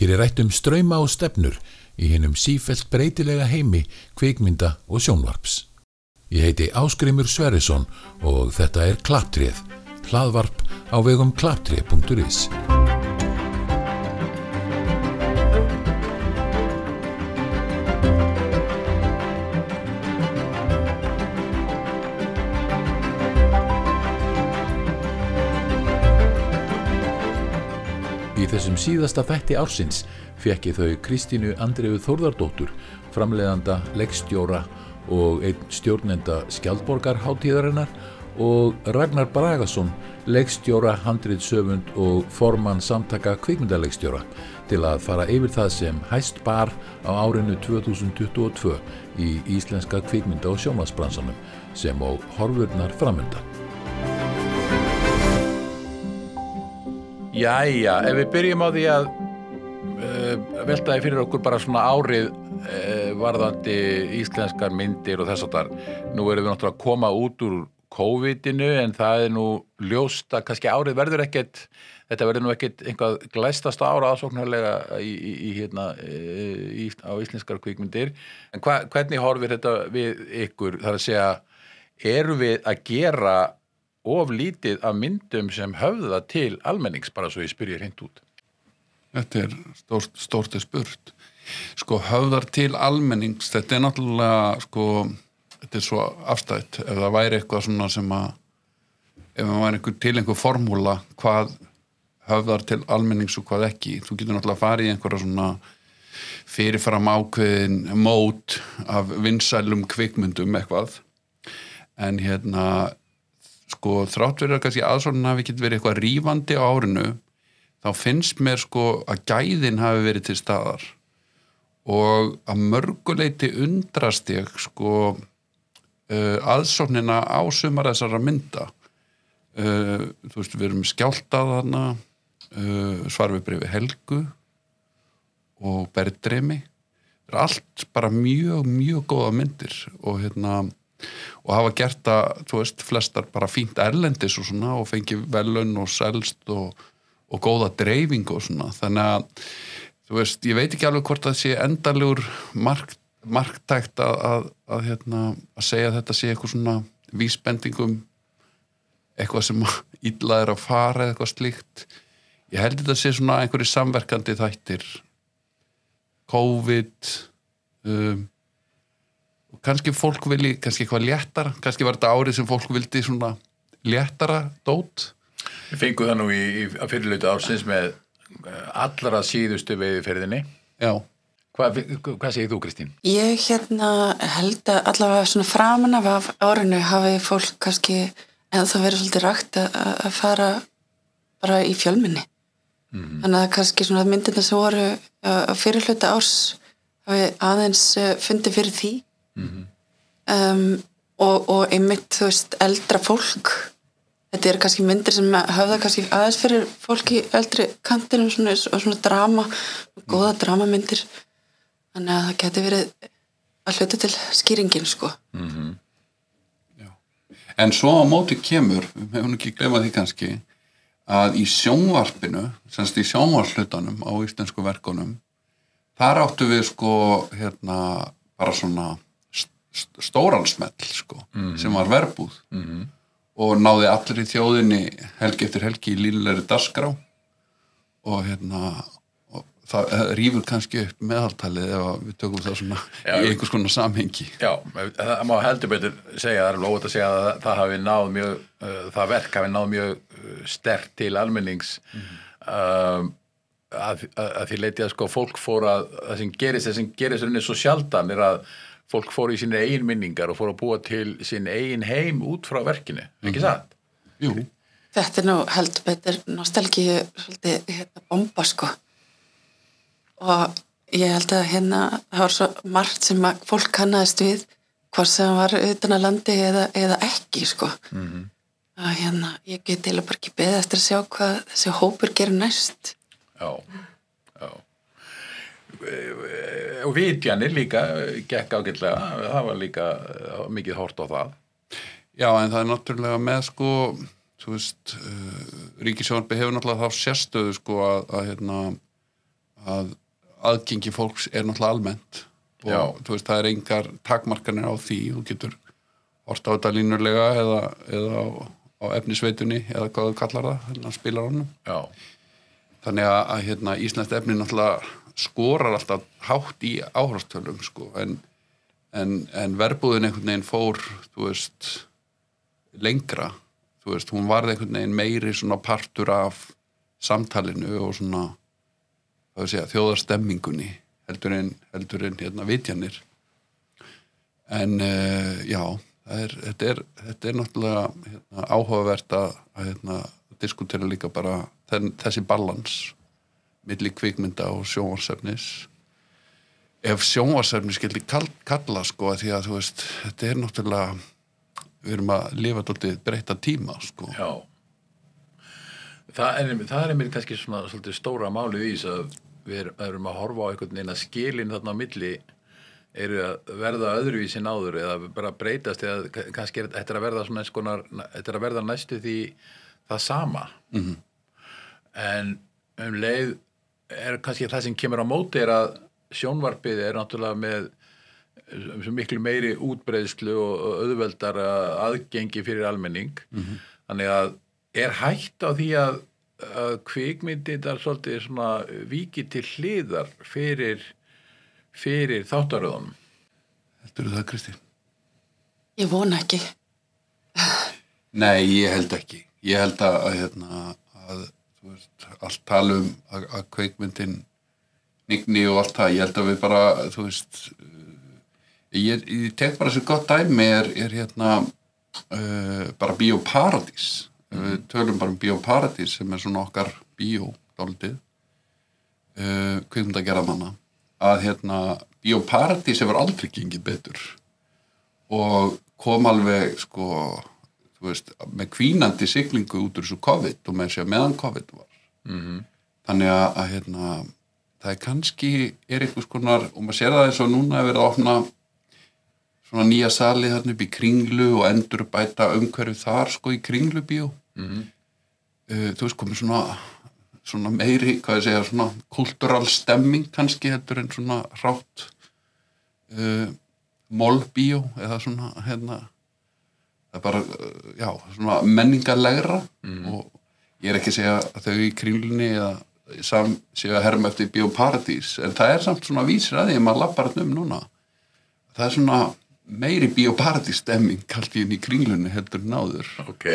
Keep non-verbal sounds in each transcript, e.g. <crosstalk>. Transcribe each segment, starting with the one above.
Hér er rætt um ströyma og stefnur í hennum sífelt breytilega heimi, kvikmynda og sjónvarps. Ég heiti Áskrimur Sverrisson og þetta er Klapptrið, hlaðvarp á vegum klapptrið.is. þessum síðasta þætti ársins fekk ég þau Kristínu Andreu Þórðardóttur, framleiðanda, leggstjóra og einn stjórnenda Skjaldborgarháttíðarinnar og Ragnar Bragason, leggstjóra, handriðsöfund og formann samtaka kvikmyndalegstjóra til að fara yfir það sem hæst bar á árinu 2022 í íslenska kvikmynda og sjómasbransanum sem á horfurnar framöndan. Jæja, ef við byrjum á því að uh, veltaði fyrir okkur bara svona árið uh, varðandi íslenskar myndir og þess að þar. Nú erum við náttúrulega að koma út úr COVID-inu en það er nú ljóst að kannski árið verður ekkert, þetta verður nú ekkert einhvað glæstasta ára aðsóknarlega í, í, í, hérna, í, á íslenskar kvikmyndir. En hva, hvernig horfir þetta við ykkur? Það er að segja, eru við að gera of lítið af myndum sem höfða til almennings, bara svo ég spyrja hreint út. Þetta er stórt, stórtið spurt. Sko höfðar til almennings, þetta er náttúrulega sko, þetta er svo afstætt ef það væri eitthvað svona sem að ef það væri einhver, til einhver formúla hvað höfðar til almennings og hvað ekki, þú getur náttúrulega fara í einhverja svona fyrirfram ákveðin mót af vinsælum kvikmyndum eitthvað en hérna sko þrátt verið að kannski aðsóknin hafi ekki verið eitthvað rífandi á árinu þá finnst mér sko að gæðin hafi verið til staðar. Og að mörguleiti undrast ég sko uh, aðsóknina á sumar þessara mynda. Uh, þú veist við erum skjáltað hana uh, svarfibrifi Helgu og er allt bara mjög mjög góða myndir og hérna og hafa gert að, þú veist, flestar bara fínt erlendis og svona og fengi velun og selst og, og góða dreifing og svona, þannig að þú veist, ég veit ekki alveg hvort það sé endalegur mark, marktækt að, að, að, hérna, að segja að þetta sé eitthvað svona vísbendingum eitthvað sem illa er að fara eða eitthvað slíkt. Ég held þetta sé svona einhverju samverkandi þættir. COVID um kannski fólk vilji, kannski eitthvað léttara kannski var þetta árið sem fólk vildi svona léttara dót? Við fengum það nú í, í fyrirlautu ársins með allra síðustu veiðferðinni Já. Hvað, hvað segir þú Kristín? Ég hérna held að allavega svona framan af árinu hafi fólk kannski en það verið svolítið rægt að fara bara í fjölminni. Mm -hmm. þannig að kannski svona myndina sem voru að fyrirlauta árs hafi aðeins fundið fyrir því mm -hmm. um, og, og einmitt þú veist eldra fólk þetta er kannski myndir sem höfða kannski aðeins fyrir fólki eldri kantinum svona, og svona drama goða dramamyndir þannig að það geti verið að hluta til skýringin sko mm -hmm. En svo á móti kemur við hefum ekki glemað því kannski að í sjónvarpinu semst í sjónvarslutanum á íslensku verkunum þar áttu við sko hérna bara svona stóran smell sko, mm -hmm. sem var verbúð mm -hmm. og náði allir í þjóðinni helgi eftir helgi í línulegri dasgrá og hérna og það rýfur kannski upp meðaltalið ef við tökum það svona Já, í einhvers konar samhengi Já, það má heldur betur segja, það er lót að segja að það, hafi náð mjög, uh, það verk hafi náð mjög uh, sterk til almennings mm -hmm. um, að, að, að því leiti að sko fólk fór að það sem gerist, það sem gerist er svo sjaldan er að fólk fór í sín eigin minningar og fór að búa til sín eigin heim út frá verkinu, ekki mhm. satt? Jú. Þetta er nú heldur betur nostálgíu svolítið hérna bomba sko og ég held að hérna það var svo margt sem fólk kannast við hvort sem var utan að landi eða, eða ekki sko mm -hmm. að hérna ég get til að bara ekki beða eftir að sjá hvað þessi hópur gerir næst Já, og vitjanir líka gekk ágætlega, það var líka mikið hort á það. Já, en það er náttúrulega með sko þú veist, uh, Ríkisjónarbi hefur náttúrulega þá sérstöðu sko að, að hérna að aðgengi fólks er náttúrulega almennt. Og Já. þú veist, það er engar takmarkanir á því, þú getur hort á þetta línulega eða, eða á, á efnisveitunni eða hvað þú kallar það, hérna spilar honum Já, þannig að, að hérna, Íslands efni náttúrulega skorar alltaf hátt í áhrastölum sko, en, en, en verbúðin einhvern veginn fór veist lengra, veist, hún varð einhvern veginn meiri partur af samtalinu og svona segja, þjóðarstemmingunni heldur en, heldur en hérna vitjanir. En uh, já er, þetta, er, þetta er náttúrulega hérna, áhugavert að, að hérna, diskutera líka bara þenn, þessi balans milli kvikmynda og sjónvarsefnis ef sjónvarsefnis skildi kall, kalla sko því að þú veist, þetta er náttúrulega við erum að lifa dóltið breyta tíma sko já. Það er, einmitt- það er mér kannski svona svolítið stóra málið í þess að við er- erum að horfa á einhvern veginn að skilin þarna á milli eru að verða öðruvísi náður eða bara breytast eða ka- kannski er þetta er að verða svona eins konar, þetta er að verða næstu því það sama -hmm. en um leið er kannski það sem kemur á móti er að sjónvarpið er náttúrulega með svo miklu meiri útbreyðslu og auðveldara aðgengi fyrir almenning þannig að er hægt á því að, að kvikmyndið er svolítið svona viki til hliðar fyrir, fyrir þáttaröðunum Heldur það Kristi? Ég vona ekki. Nei, ég held ekki. Ég held að, að, hérna, að þú veist, allt tala um að, að kveikmyndin nigni og allt það. Ég held að við bara, þú veist, uh, ég, ég tek bara svo gott dæmi er, er hérna uh, bara bíóparadís. Við tölum bara um bíóparadís sem er svona okkar bíó, dálítið, uh, kveikmyndagerða manna. Að hérna, bíóparadís hefur aldrei gengið betur og kom alveg sko, veist, með kvínandi siglingu út úr þessu COVID og með sér meðan COVID var -hmm. þannig að, að hérna, það er kannski er einhvers konar, og maður sér það eins og núna er verið að opna svona nýja sali þarna upp í kringlu og endur bæta umhverju þar sko í kringlu bíó -hmm. uh, þú veist komið svona svona meiri, hvað ég segja, svona kultural stemming kannski heldur en svona rátt uh, mólbíó eða svona hérna það er bara, uh, já, svona menningarlegra og ég er ekki að segja að þau í kringlunni eða sam, séu að herma eftir bíóparadís en það er samt svona vísir að því að maður lappar þetta um núna. Það er svona meiri bíóparadís stemming kallt í henni í kringlunni heldur en áður. Ok,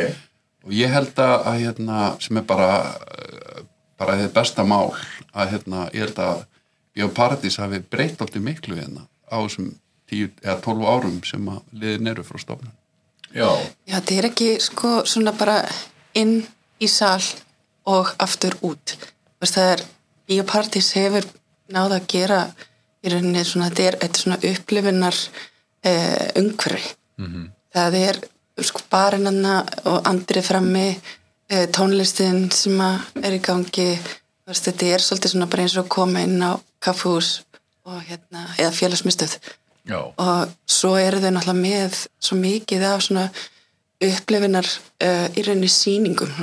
og ég held að, hérna, sem er bara uh, bara þið besta mál að hérna, ég held að Bíóparadís hafi breytt alltaf miklu hérna á þessum 10 eða 12 árum sem að liðin eru frá stofnun já Já, þetta er ekki sko svona bara inn í sal og aftur út. Veist, það er, Bíópartís hefur náða að gera í rauninni svona, þetta er, er svona upplifunar eh, umhverfi. -hmm. Það er sko barinanna og andrið frammi, eh, tónlistin sem er í gangi, veist, þetta er svolítið svona bara eins og koma inn á kaffús og hérna, eða félagsmyndstöð já, og svo eru þau náttúrulega með svo mikið af svona upplifinar uh, í rauninni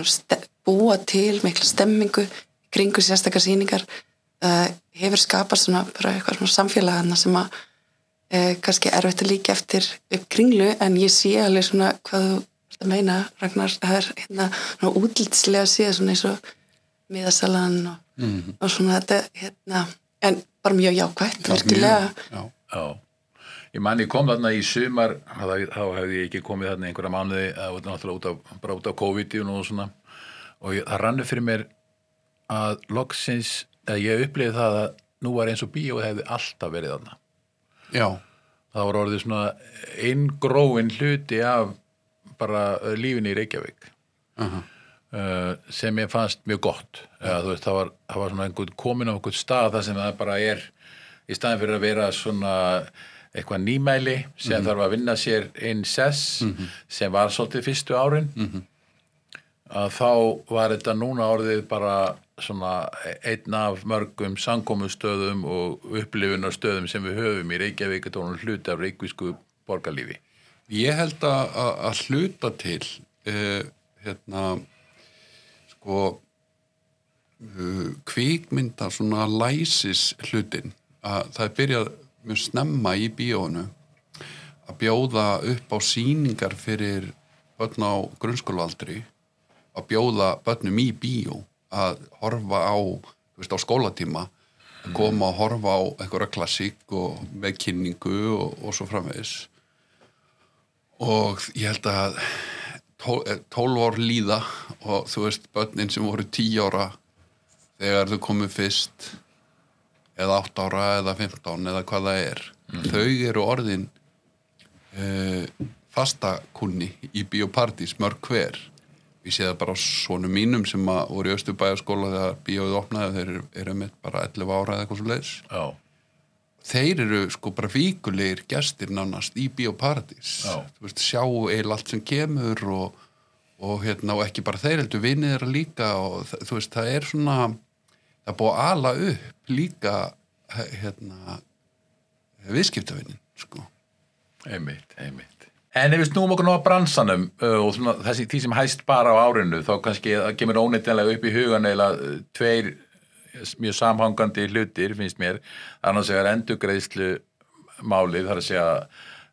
ste- búa til mikla stemmingu kringu sérstakar sýningar. Uh, hefur skapast svona bara eitthvað svona samfélagana sem að uh, kannski er erfitt að líka eftir upp kringlu en ég sé alveg svona hvað þú ert að meina Ragnar, það er hérna svona útlitslega séð svona eins og miðasalan og, Mhm. og svona þetta hérna, en bara mjög jákvætt, virkilega. já, já ég man ég kom þarna í sumar þá, hefði ég ekki komið þarna einhverja mánuði að náttúrulega út af, bara út af COVID-19 og svona. Og ég, það rannu fyrir mér að loksins, að ég upplifði það að nú var eins og bíó hefði alltaf verið þarna. Já, það var orðið svona inngróin hluti af bara uh, lífinni í Reykjavík. Aha, uh, sem ég fannst mjög gott. Ja, veist, það, var, það var svona einhvern komin á einhvern stað þar sem það bara er í staðin fyrir að vera svona eitthvað nýmæli sem þarf að vinna sér inn sess sem var svolítið fyrstu árin. Að þá var þetta núna orðið bara svona einn af mörgum sankomustöðum og upplifunarstöðum sem við höfum í Reykjavík þetta var hluti af reykvísku borgarlífi. Ég held að, að, hluta til uh, hérna sko uh, kvikmynda svona læsis hlutin að það er byrjað mjög snemma í bíónu að bjóða upp á síningar fyrir börn á grunnskólaaldri að bjóða börnum í bíó að horfa á, veist, á skólatíma að koma að horfa á einhverja klassík og með kynningu og, og svo framvegis. Og ég held að tól- eh, 12 ár líða og þú veist, börnin sem voru 10 ára þegar þau komu fyrst eða 8 ára eða 15 eða hvað það er. Þau eru orðin uh, fastakunni í biopartís mörg hver. Ég sé það bara á svonum mínum sem voru í Östubæjaskóla þegar bíóið opnaði þeir eru, eru með bara 11 ára eða eitthvað svo leiðis Já, þeir eru sko bara vikulegir gestir nánast í biopartís veist, sjá eil allt sem kemur og, og hérna og ekki bara þeir heldur vinnið þeirra líka og þú veist, það er svona það er búið að ala upp líka hérna viðskiptavinnin sko einmitt, einmitt. En ef við snúum okkur nú að bransanum uh, og svona, þessi tí sem hæst bara á árinu þá kannski það kemur óneittlega upp í hugan eða uh, tveir mjög samhangandi hlutir finnst mér annars vegar endugreðslu málið þar að segja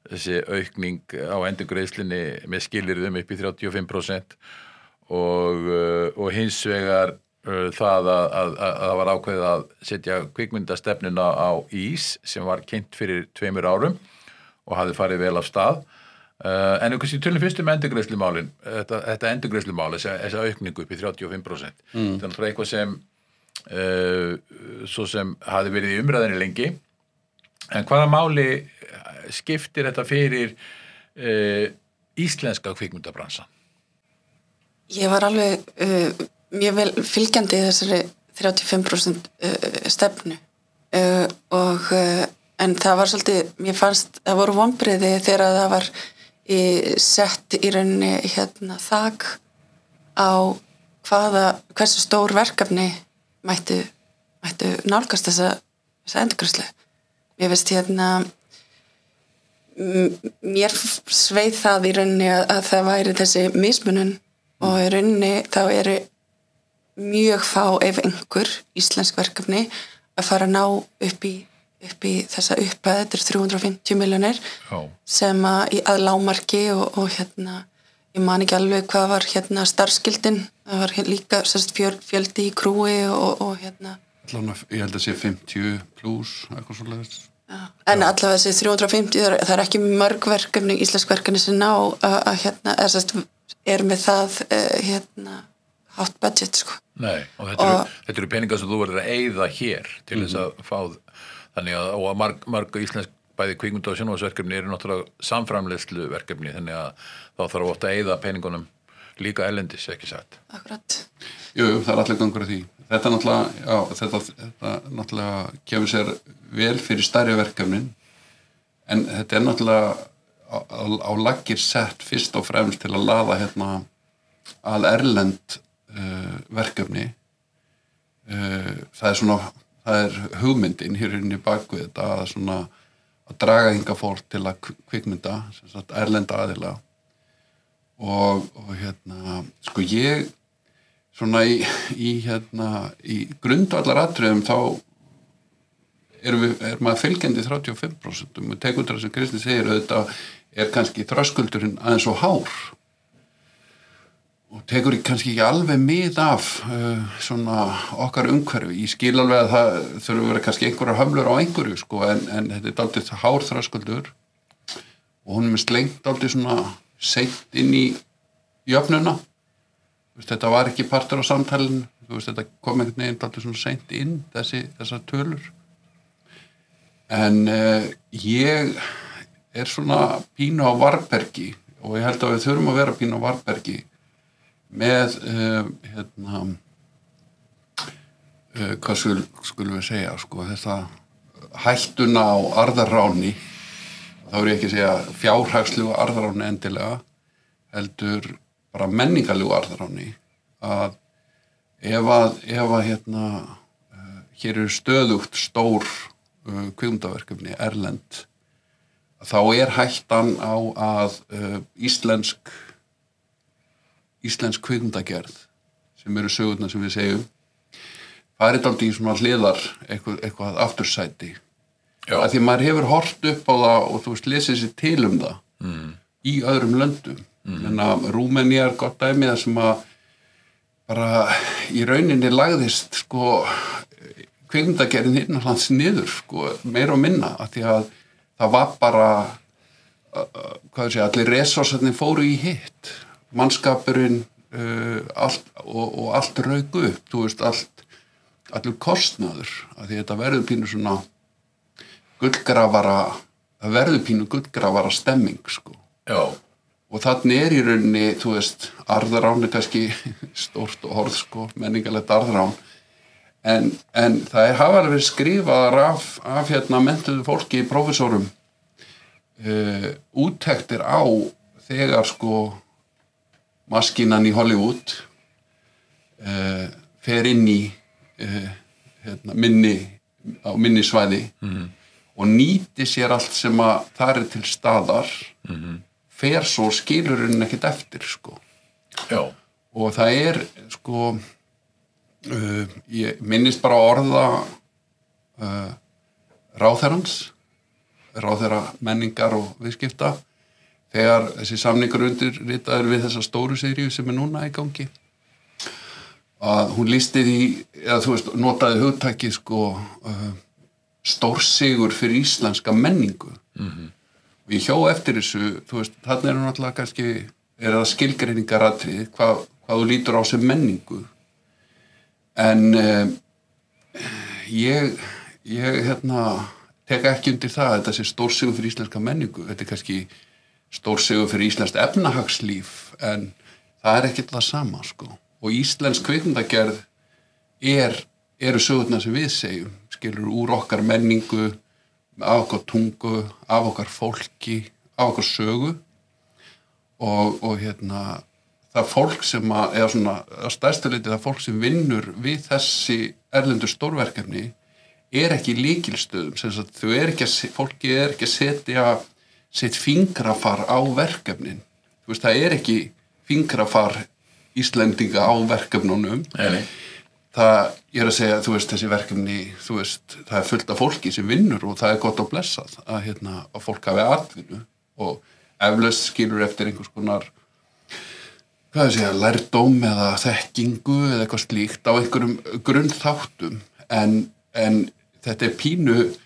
þessi aukning á endugreðslunni með skilirðum upp í 35% og, uh, og hins vegar uh, það að, að, að, að það var ákveðið að setja kvikmyndastefnuna á ís sem var kynnt fyrir tveimur árum og hafði farið vel af stað uh, en einhvers í tölum fyrst um endurgreiðslumálin þetta, þetta endurgreiðslumál, þessa, aukningu upp í 35% mm. þetta er náttúrulega eitthvað sem uh, svo sem hafði verið í umræðinni lengi en hvaða máli skiptir þetta fyrir uh, íslenska kvikmyndabransan? Ég var alveg uh, mjög vel fylgjandi í þessari 35% uh, stefnu uh, og uh, en það var svolítið, mér fannst það voru vonbriði þegar það var í, sett í rauninni hérna þak á hvaða, hversu stór verkefni mættu, mættu nálgast þessa, þessa endurgræslu. Mér veist hérna mér sveið það í rauninni að það væri þessi mismunun og í rauninni þá eru mjög fá ef einhver íslensk verkefni að fara að ná upp í, upp í þessa upphæð, þetta er 350 miljonir Já, sem að, í- að lámarki og, og hérna ég man ekki alveg hvað var hérna starfskildin, það var hérna líka sérst, fjöl, fjöldi í krúi og, og hérna. Ég held að sé 50 pluss eitthvað svo leiðis Já. En allavega þessi 350, það er, það er ekki mörg verkefni, íslensk verkefni sem ná að, að hérna, er með það uh, hérna, hátt budget, sko. nei, og þetta, eru, Og- þetta eru peningar sem þú verður að eyða hér til þess að fá þannig að, og að marg, marg íslensk bæði kvikmynda og sjónvarsverkefni eru náttúrulega samframleyslu verkefni þannig að þá þarf ofta að eyða peningunum líka ellendis, ekki sagt Akkurat. Jú, jú, það er allir gangur að því. Þetta náttúrulega, já, þetta, þetta náttúrulega kemur sér vel fyrir stærri verkefnin en þetta er náttúrulega á, á, á laggir sett fyrst og fremst til að laða hérna að erlend uh, verkefni. Uh, það er svona það er hugmyndin hér inn í bakvið þetta að svona að draga hinga fólk til að kv- kvikmynda sagt erlenda aðila. Og, og hérna sko ég svona í, í hérna í grundvallar atriðum þá erum við, er maður fylgjandi 35% og það sem Kristi segir auðvitað er kannski þröskuldurinn aðeins og hár og tekur kannski ekki alveg mið af uh, svona okkar umhverfi. Ég skil alveg að það þurfa að vera kannski einhverjar hömlur á einhverju sko en, en þetta er daldið hár þröskuldur. Og hún er með slengt daldið svona seint inn í jöfnuna. Veist, þetta var ekki partur á samtalinu. Þú veist, þetta kom einhvern veginn alltaf svona seint inn þessi, þessar tölur. En uh, ég er svona pínu á varbergi og ég held að við þurfum að vera pínu á varbergi með uh, hérna uh, hvað skul, skulum við segja sko, þetta hættuna á arðarráni. Þá er ég ekki að segja fjárhagslegu arðarráni endilega heldur bara menningarlegu arðaráni að ef að, ef að hérna, uh, hér eru stöðugt stór kvikmyndaverkefni erlend þá er hættan á að íslensk íslensk kvikmyndagerð sem eru sögurnar sem við segjum farið aldrei í svona hliðar eitthvað, eitthvað aftursæti að því maður hefur hort upp á það og þú veist lesið sér til um það mm. í öðrum löndum mm. en að Rúmeni er gott dæmi það sem að bara í rauninni lagðist sko kvikmyndagerinn innanlands niður sko meira og minna að því að það var bara uh, uh, hvað segja, allir resursarnir fóru í hitt mannskapurinn uh, allt, og, og allt rauk upp, þú veist, allt allur kostnaður, að því þetta verður pínu svona gullgrafara það verður pínu gullgrafara stemming, sko. Já, og þannig er í rauninni, þú veist arðrán er kannski <laughs> stórt og horð, sko, menningalegt arðrán. En, en það er hafa alveg verið skrifaðar af, af hérna mentuðu fólki, prófessorum uh, úttektir á þegar sko maskinan í Hollywood uh, fer inn í uh, hérna, minni á minni svæði og nýti sér allt sem að það er til staðar fer svo skilur henni ekkert eftir sko. Já, og það er sko uh, ég minnist bara orða ráþerans ráþera menningar og viðskipta þegar þessi samningur undir ritaður við þessa stóru seríu sem er núna í gangi að hún lísti því eða þú veist, notaði hugtækið sko uh, stórsigur fyrir íslenska menningu. -hmm. og ég hjó eftir þessu þú veist, þarna er hún alltaf kannski er það skilgreiningaratrið hvað, hvað þú lítur á sem menningu. En uh, ég ég hérna tek ekki undir það að þetta sé stórsigur fyrir íslenska menningu. Þetta er kannski stórsigur fyrir íslenskt efnahagslíf en það er ekki það sama sko. Og íslensk kvikmyndagerð er, eru sögurnar sem við segjum skilur úr okkar menningu af okkar tungu, af okkar fólki af okkar sögu. Og, og hérna það fólk sem að, eða svona að stærstu leiti það fólk sem vinnur við þessi erlendur stórverkefni er ekki líkilstöðum þau er ekki að, fólki er ekki að setja sitt fingrafar á verkefnin. Veist, það er ekki fingrafar Íslendinga á verkefnunum. Nei. það, er að segja, þú veist, þessi verkefni veist, það er fullt af fólki sem vinnur og það er gott að blessað að, hérna, að fólk hafi atvinnu og eflaust skilur eftir einhvers konar hvað að segja, lærdóm eða þekkingu eða eitthvað slíkt á einhverjum grunnþáttum. En, en þetta er pínu það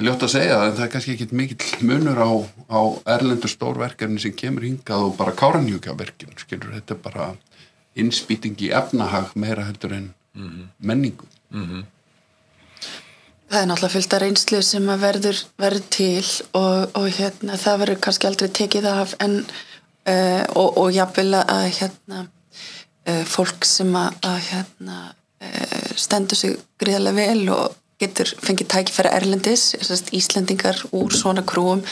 ljótt að segja það en það er kannski ekkit mikill munur á, á erlendur stórverkefni sem kemur hingað og bara káranjúkjaverkin skilur, þetta er bara innspýting í efnahag meira heldur en menningu. Það er náttúrulega fullt af reynslu sem að verður, verður til og, og hérna, það verður kannski aldrei tekið af en, uh, og, og jafnvel að hérna, uh, fólk sem að, að hérna, uh, stendur sig gríðarlega vel og getur fengið tækifæra erlendis, sérst, Íslendingar úr svona krúum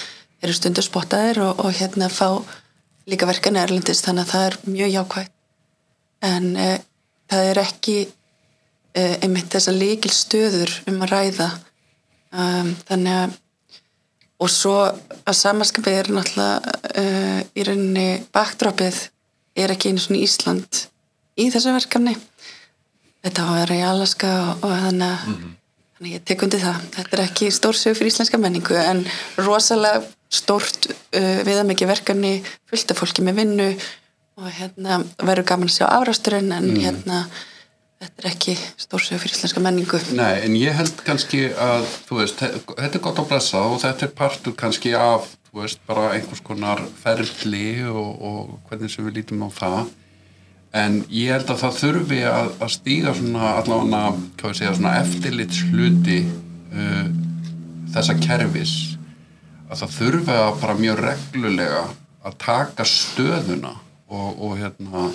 eru stundur spottaðir og, og hérna fá líka verkan erlendis þannig að það er mjög jákvægt en uh, það er ekki uh, einmitt þessa líkil stöður um að ræða. Um, þannig að og svo að samanskapið er náttúrulega uh, í rauninni backdropið er ekki einu svona Ísland í þessu verkefni. Þetta á að vera í Alaska og, og þannig að þannig ég tek undir það. Þetta er ekki stórsög fyrir íslenska menningu en rosalega stórt uh, viðamikið verkefni fullt af fólki með vinnu og hérna verður gaman að sjá árásturinn en hérna þetta er ekki stórsög fyrir íslenska menningu. Nei, en ég held kannski að þú veist, þe- þetta er gott að blessa og þetta er partur kannski af þú veist, bara einhvers konar ferli og, og hvernig sem við lítum á það en ég held að það þurfi að, að stíga svona allavega, segja, svona eftirlits hluti uh, þessa kerfis. Að það þurfi að bara mjög reglulega að taka stöðuna og, og hérna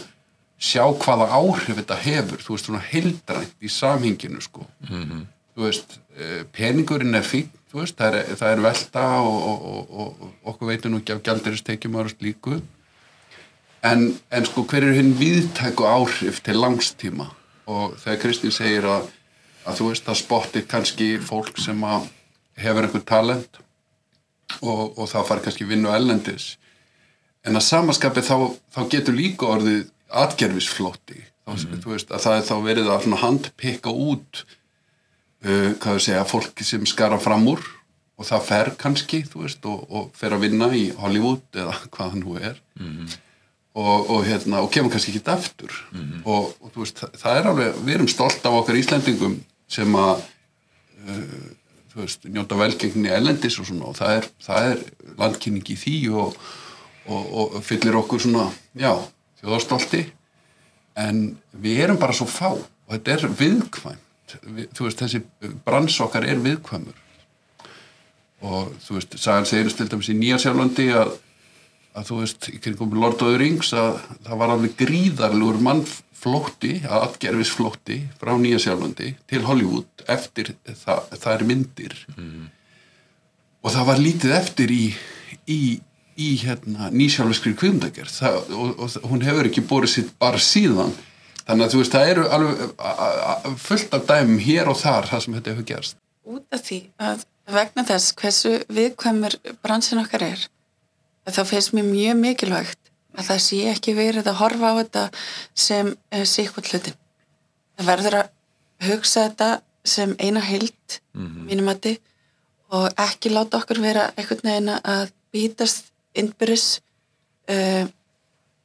sjá hvaða áhrif þetta hefur. Þú veist, svona heildrænt í samhenginu sko. Þú veist, eh, peningurinn er fín veist, það er, það er velta og, og, og, okkur veitum nú ekki af gjaldiristekjum og slíku en, en sko hver er hinn viðtæku áhrif til langstíma og þegar Kristín segir að, að þú veist að spottir kannski fólk sem hefur einhver talent og, og það fari kannski vinnu ellendis en að samaskapi þá, þá getur líka orðið atgerfisflótti þá, þú veist, að það er þá verið að svona handpikka út uh, hvað við segja, fólki sem skara fram úr og það fer kannski, þú veist, og, og fer að vinna í Hollywood eða <laughs> hvað það nú er og, og hérna, og kemur kannski ekki aftur. Og, og þú veist, það, það er alveg við erum stolt af okkar Íslendingum sem að uh, þú veist, njóta velgengni ellendis og svona og það er, það er landkynning í því og, og, og fyllir okkur svona, já, þjóðarstolti. En við erum bara svo fá og þetta er viðkvæmt. Við, þú veist, þessi brans okkar er viðkvæmur. Og þú veist, sagan segir til dæmis í Nýjasjálflandi að, að þú veist, í kringum Lord of the Rings að það var alveg gríðarlegur mannflótti, að atgerfisflótti frá Nýjasjálflandi til Hollywood eftir það, það er myndir og það var lítið eftir í, í, í hérna, nýsjálfiskri kvindagerð og, og hún hefur ekki borið sitt bara síðan. Þannig að þú veist það eru alveg fullt af dæmum hér og þar það sem þetta hefur gerst. Út af því að vegna þess hversu viðkvæmur bransin okkar er þá finnst mér mjög mikilvægt að það sé ekki verið að horfa á þetta sem uh, síkvöld hlutin. Það verður að hugsa þetta sem eina heild mm mínum að og ekki láta okkur vera einhvern veginn að býtast innbyrðis uh,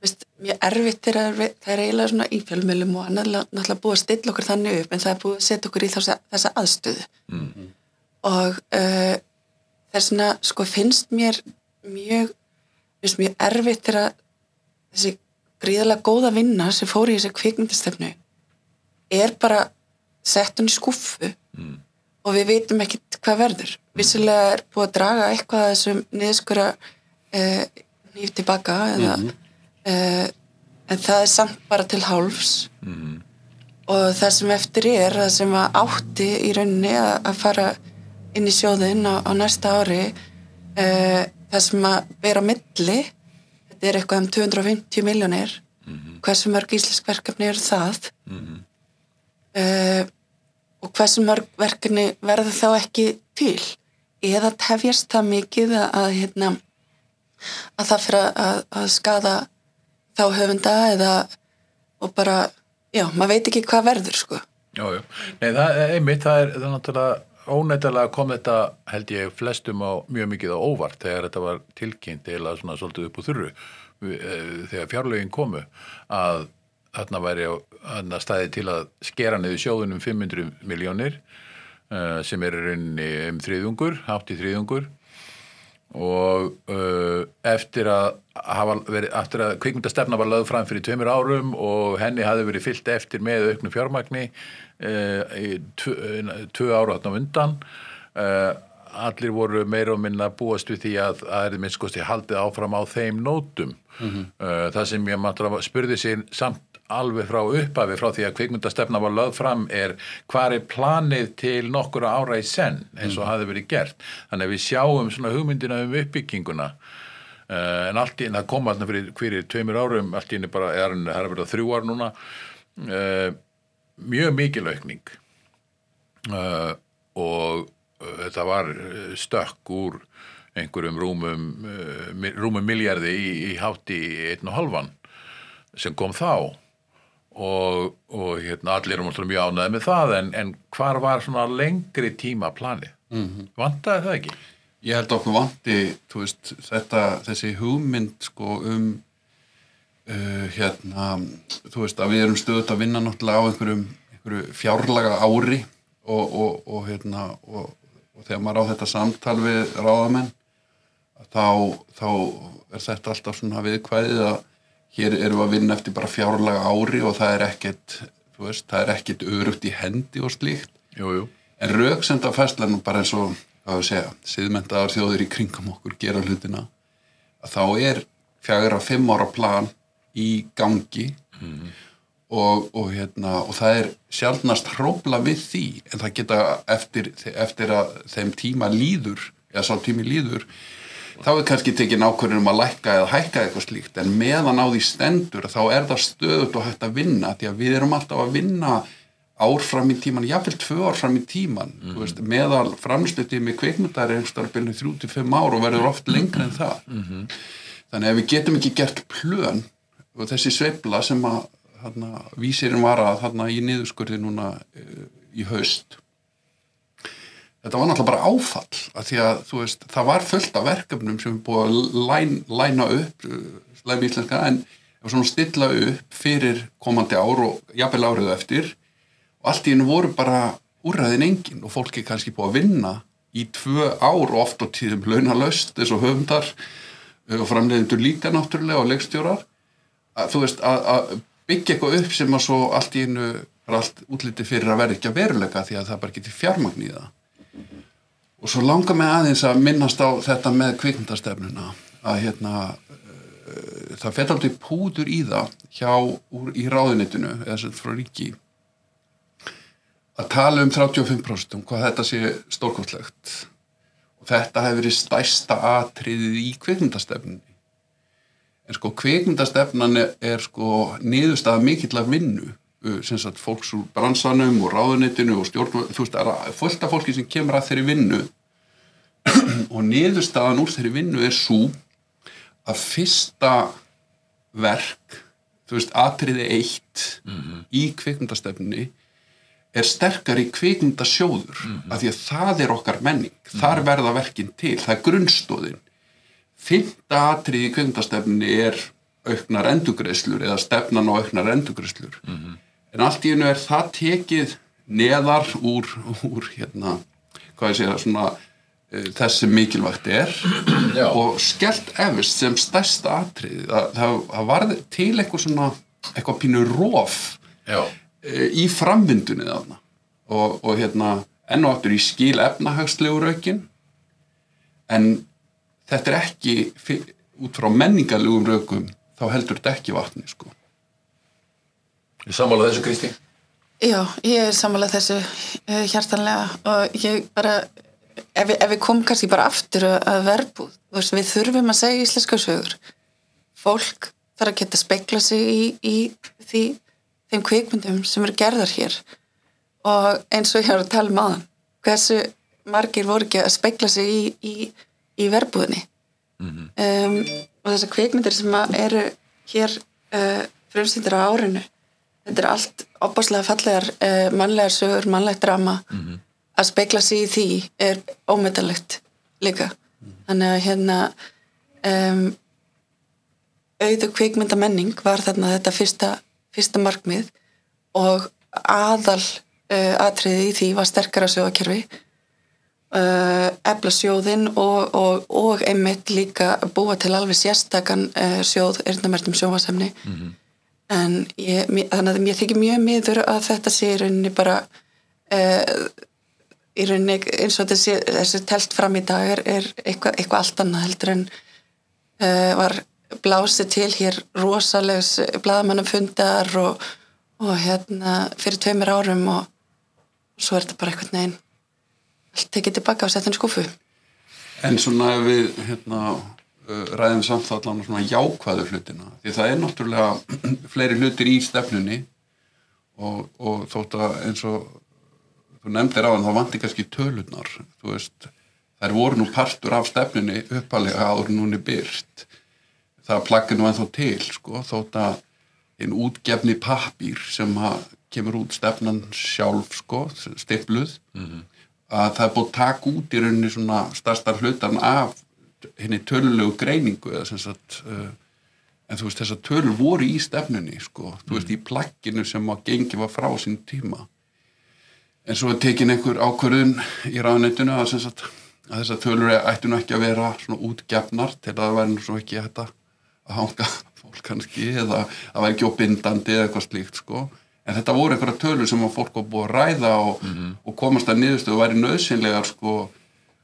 veist, mjög erfitt þegar við- það er eiginlega svona í fjölmjölum og annað náttúrulega búið að stilla okkur þannig upp en það er búið að setja okkur í þessa, þessa aðstöðu. Og uh, þess vegna sko finnst mér mjög finnst mjög erfitt þegar þessi gríðarlega góða vinna sem fór í þessi kvikmyndastefnu er bara sett hún í skúffu og við veitum ekkit hvað verður. Vissilega er búið að draga eitthvað að þessum niðurskura uh, nýf tilbaka eða, uh, en það er samt bara til hálfs. Og það sem eftir er það sem átti í rauninni að, að fara inn í sjóðin á, á næsta ári uh, það sem að vera milli þetta er eitthvað um 250 miljónir hversu mörg íslensk verkefni eru það? Uh, og hversu mörg verkefni verður þá ekki til? Eða tefjast það mikið að, að hérna að það fyrir að, að skada þá höfunda eða og bara, já, maður veit ekki hvað verður sko. Já, já. Nei, það er einmitt, það er, það er náttúrulega ónættilega kom þetta, held ég, flestum á mjög mikið á óvart þegar þetta var tilkynnt eða svona svolítið upp úr þurru eh, þegar fjárlögin komu að þarna væri þarna staði til að skera niður sjóðunum 500 miljónir uh, sem er rauninni um þriðungur, hátt í þriðungur og uh, eftir að hafa verið, eftir að kvikmyndastefna var lögð fram fyrir tveimur árum og henni hafði verið fyllt eftir með auknu fjármagni uh, í tvö, uh, tvö ára þarna á undan uh, allir voru meira og minna búast við því að það er minnst kosti haldið áfram á þeim nótum. Uh, það sem ég máttúrulega spurði sér samt alveg frá upphafi frá því að kvikmyndastefna var lögð fram er hvað er planið til nokkura ára í senn eins og hafi verið gert. Þannig að við sjáum svona hugmyndina um uppbygginguna uh, en allt í en það kom alltaf fyrir, fyrir tveimur árum allt í er, það er verið þrjú ár núna uh, mjög mikil aukning. Uh, og þetta var stökk úr einhverjum rúmum, rúmum miljardi í, í hátt í einn og halvan sem kom þá og, og hérna, allir alltaf mjög ánæði með það en, en hvar var svona lengri tíma planið? Mm -hmm. Vantaði það ekki? ég held okkur vanti þú veist, þetta, þessi hugmynd sko um uh, hérna, þú veist að við erum stöðut að vinna náttúrulega á einhverjum, einhverju fjárlaga ári og, og, og hérna og, og þegar maður á þetta samtal við ráðamenn þá, þá er þetta alltaf svona viðkvæðið að hér við að vinna eftir bara fjárlaga ári og það er ekkert þú veist, það er ekkert örugt í hendi og slíkt Jú, jú. En rauksenda fæsla nú bara eins og, hvað við segja, siðmentaðar þjóðir í kringum okkur gera hlutina, að þá er fjagra fimm ára plan í gangi og, og, hérna, og það er sjálfnast hrópla við því, en það geta eftir, eftir að þeim tíma líður, eða sá tími líður, þá er kannski tekin ákvörðin um að lækka eða hækka eitthvað slíkt, en meðan á því stendur, þá er það stöðut og hægt að vinna, því að við erum alltaf að vinna ár fram í tíman, jáfnvel tvö ár fram í tíman mm veist, meðal framslutið með kveikmyndar er til fimm ár og verður oft lengra en það -hmm. þannig að við getum ekki gert plön og þessi sveifla sem að vísirinn var að þarna í niðurskurði núna uh, í haust þetta var náttúrulega bara áfall að því að þú veist, það var fullt af verkefnum sem er búið að læn, læna upp uh, slæmi íslenska en svona stilla upp fyrir komandi ár og jafnvel árið eftir. Og allt í hennu voru bara úrræðin engin og fólki kannski búið að vinna í tvö ár og oft á tíðum launalaust eins og höfundar uh, og framleiðendur líka náttúrulega og leikstjórar. Að þú veist að, að byggja eitthvað upp sem að svo allt í hennu er allt útliti fyrir að vera ekki að veruleika því að það bara getur fjármagn í það og svo langar mig aðeins að minnast á þetta með kvikmyndastefnuna að hérna uh, það fett aldrei púður í það hjá úr, í ráðunitinu eða sem frá ríki að tala um 35% um hvað þetta sé stórkostlegt. Og þetta hefur verið stærsta atriðið í kvikmyndastefnunni. En sko kvikmyndastefnan er, sko niðurstaða mikill af vinnu sagt fólks úr bransanum og ráðunitinu og stjórn, þú veist, fullt af fólki sem kemur að þeirri vinnu. <clears throat> Og niðurstaðan úr þeirri vinnu er svo að fyrsta verk, þú veist, atriði eitt í kvikmyndastefnunni er sterkari kvikmyndasjóður mm -hmm. af því að það er okkar menning. Þar verða verkin til, það er grunnstóðin fymta atrið í kvikmyndastefni er auknar endugreislur eða stefnan á auknar endugreislur mm -hmm. En allt í hennu er það tekið neðar úr, úr hérna, hvað ég segja svona uh, þess sem mikilvægt er Já. og skellt efist sem stærsta atrið það, það, það varði til eitthvað svona eitthvað pínu róf uh, í framvindunni þarna og, og hérna enn og aftur í skil efnahagslegu raukin en þetta er ekki út frá menningarlegum raukum þá heldur þetta ekki vatni sko. Ég sammála þessu Kristi Já, ég er samanlega þessu uh, hjartanlega og ég bara, ef ef við komum kannski bara aftur að, þú veist, við þurfum að segja íslenska sögur. Fólk þarf að geta spekla sig í, í því, þeim kvikmyndum sem eru gerðar hér og eins og ég har að tala um aðan, hversu margir voru ekki að spekla sig í, í, í verbúðinni. um, og þessar kvikmyndir sem eru hér uh, frumsýndir á árinu þetta er allt opaslega fallegar uh, mannlegar sögur, mannlegt drama. Að speikla sig í því er ómetalegt líka. Þannig að hérna um, auðu kvikmynda menning var þarna þetta fyrsta, fyrsta markmið og aðal uh, atriði í því var sterkara sögakerfi uh, efla sjóðinn og, og, og einmitt líka búa til alveg sérstakann uh, sjóð erðnamertum sjóvasemni en ég, þannig að mér þykir mjög miður að þetta sé í rauninni bara uh, í rauninni eins og þessi, þessi telt fram í dag er, er eitthvað, eitthvað allt annað heldur en uh, var blásið til hér rosalegs blaðamannum fundar og, og hérna fyrir tveimur árum og svo er þetta bara eitthvað neginn allt tekið tilbaka og sett henni skúfu en svona ef við hérna, ræðum samt þá allan svona jákvæðu hlutina. Því það er náttúrulega <clears throat> fleiri hlutir í stefnunni og, og þótt að eins og þú nefndir á en þá vanti kannski tölunar þú veist, þær voru nú partur af stefnunni uppalega áður núni byrt það plaggi nú ennþá til sko, þótt að einn útgefni pappír sem kemur út stefnan sjálf sko, stipluð að það er búið að taka út í rauninni svona starsta hlutan af henni tölulegu greiningu eða sem sagt uh, en þú veist þessar tölur voru í stefnunni sko, þú veist í plagginu sem að gengi var frá sín tíma. En svo tekin einhver ákvörðun í ráðuneytinu að, sem sagt, að þessar tölur ættu nú ekki að vera svona útgefnar til að það væri nú svo ekki þetta að hanga fólk kannski eða að væri ekki óbindandi eða eitthvað slíkt sko. En þetta voru einhverja tölur sem að fólk var búið að ræða og, og komast að niðurstöðu og væri nöðsynlegar sko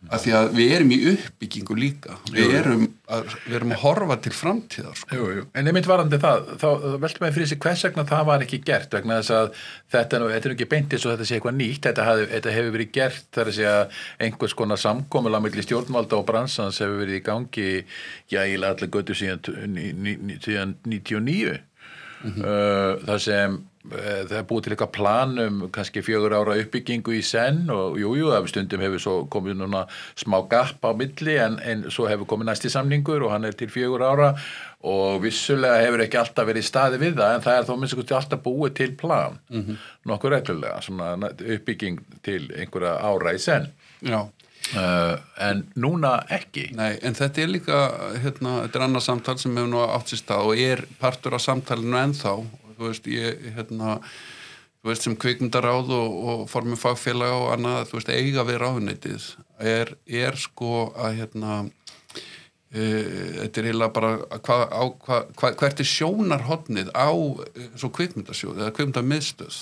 að því að við erum í uppbyggingu líka við erum að, við erum að horfa til framtíðar sko. Jú, jú. En einmitt varandi það, þá veltum við fyrir sig hvers vegna það var ekki gert vegna þess að þetta, nú, þetta er ekki beintið svo þetta sé eitthvað nýtt, þetta, hafði, þetta hefur verið gert þar að segja einhvers konar samkomula millir stjórnvalda og bransans hefur verið í gangi, já, ég laði allir götu síðan, ní- ní- ní- síðan 99 uh, þar sem það er búið til eitthvað plan um kannski fjögur ára uppbyggingu í senn og jújú, jú, af stundum hefur svo komið núna smá gap á milli en, en svo hefur komið næsti samningur og hann er til fjögur ára og vissulega hefur ekki alltaf verið staði við það en það er þó minnst ekki alltaf búið til plan -hmm. nokkur reglulega, svona uppbygging til einhverja ára í senn. Já, uh, en núna ekki. Nei, en þetta er líka hérna, þetta er annað samtal sem hefur nú átt sér stað og er partur af samtalinu ennþá þú veist, ég hérna þú veist, sem kvikmyndaráð og, og formið fagfélag og annað, þú veist, eiga við ráðuneytið er, er sko að hérna Uh, þetta er heila bara hva, á, hva, hva, hvert er sjónarhotnið á uh, svo kvikmyndasjóð eða kvikmyndamiðstöð?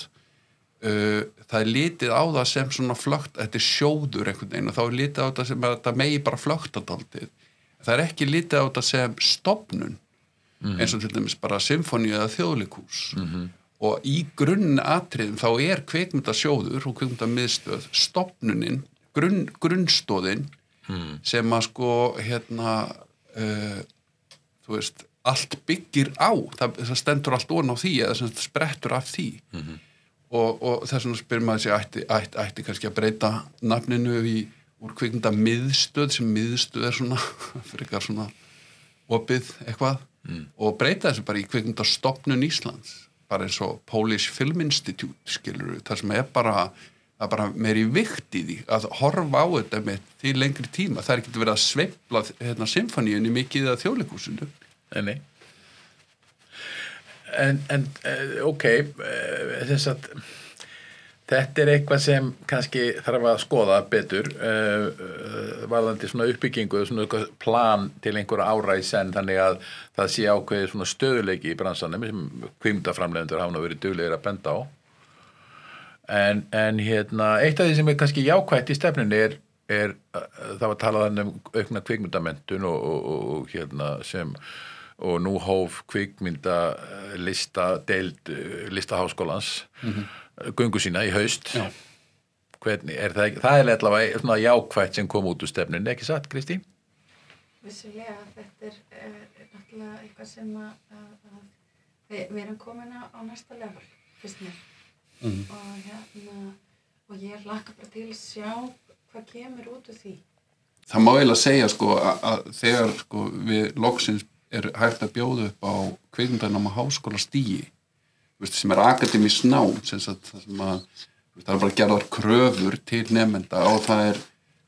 Uh, það er litið á það sem svona flögt, þetta er sjóður einhvern veginn og þá er litið á það sem að það megi bara flögtadaldið það er ekki litið á það sem stopnun -hmm. eins og til dæmis bara symfóni eða þjóðlikús mm -hmm. og í grunn atriðum þá er kvikmyndasjóður og kvikmyndamiðstöð stopnunin, grunn, grunnstóðin Hmm. sem að sko hérna uh, þú veist allt byggir á, það, það stendur allt ón á því eða sem sprettur af því mm -hmm. og, og þess vegna spyr maður sér ætti, ætti, ætti kannski að breyta nafninu í úr kvikmynda miðstöð sem miðstöð er svona <laughs> fyrir eitthvað svona opið eitthvað mm. og breyta þessu bara í kvikmynda stopnun Íslands. Bara eins og Polish Film Institute skilur þar sem er bara það bara meiri vikt í því að horfa á þetta með því lengri tíma. Það er ekki verið að sveifla hérna, symfoníunni mikið að þjóðleikúsinu Nei, en, en eh, ok þess að þetta er eitthvað sem kannski þarf að skoða betur uh, uh, varðandi svona uppbyggingu svona plan til einhverja ára í senn þannig að það sé ákveði svona stöðuleiki í bransanum sem kvimdaframlegundur hafa verið duglegir að benda á En, en hérna, eitt af því sem er kannski jákvægt í stefnunni er, er það var talað um aukna kvikmyndamentun og, og, og hérna sem og nú hóf kvikmynda lista deild listaháskólans mm -hmm. Gungu sína í haust Já. hvernig er það það er allavega svona jákvægt sem kom út úr stefnunni, ekki satt Kristín? Vissulega, þetta er, er náttúrulega eitthvað sem að, að, að við erum komin á næsta level, fyrst mér mm. og hérna og ég hlakka bara til að sjá hvað kemur út úr því Það má eiginlega segja sko að, að þegar sko við loksins er hægt að bjóða upp á kveikmyndanám á háskóla stíi sem er akademís nám sem að, sem að, það er bara gerðar kröfur til nefnda og það er,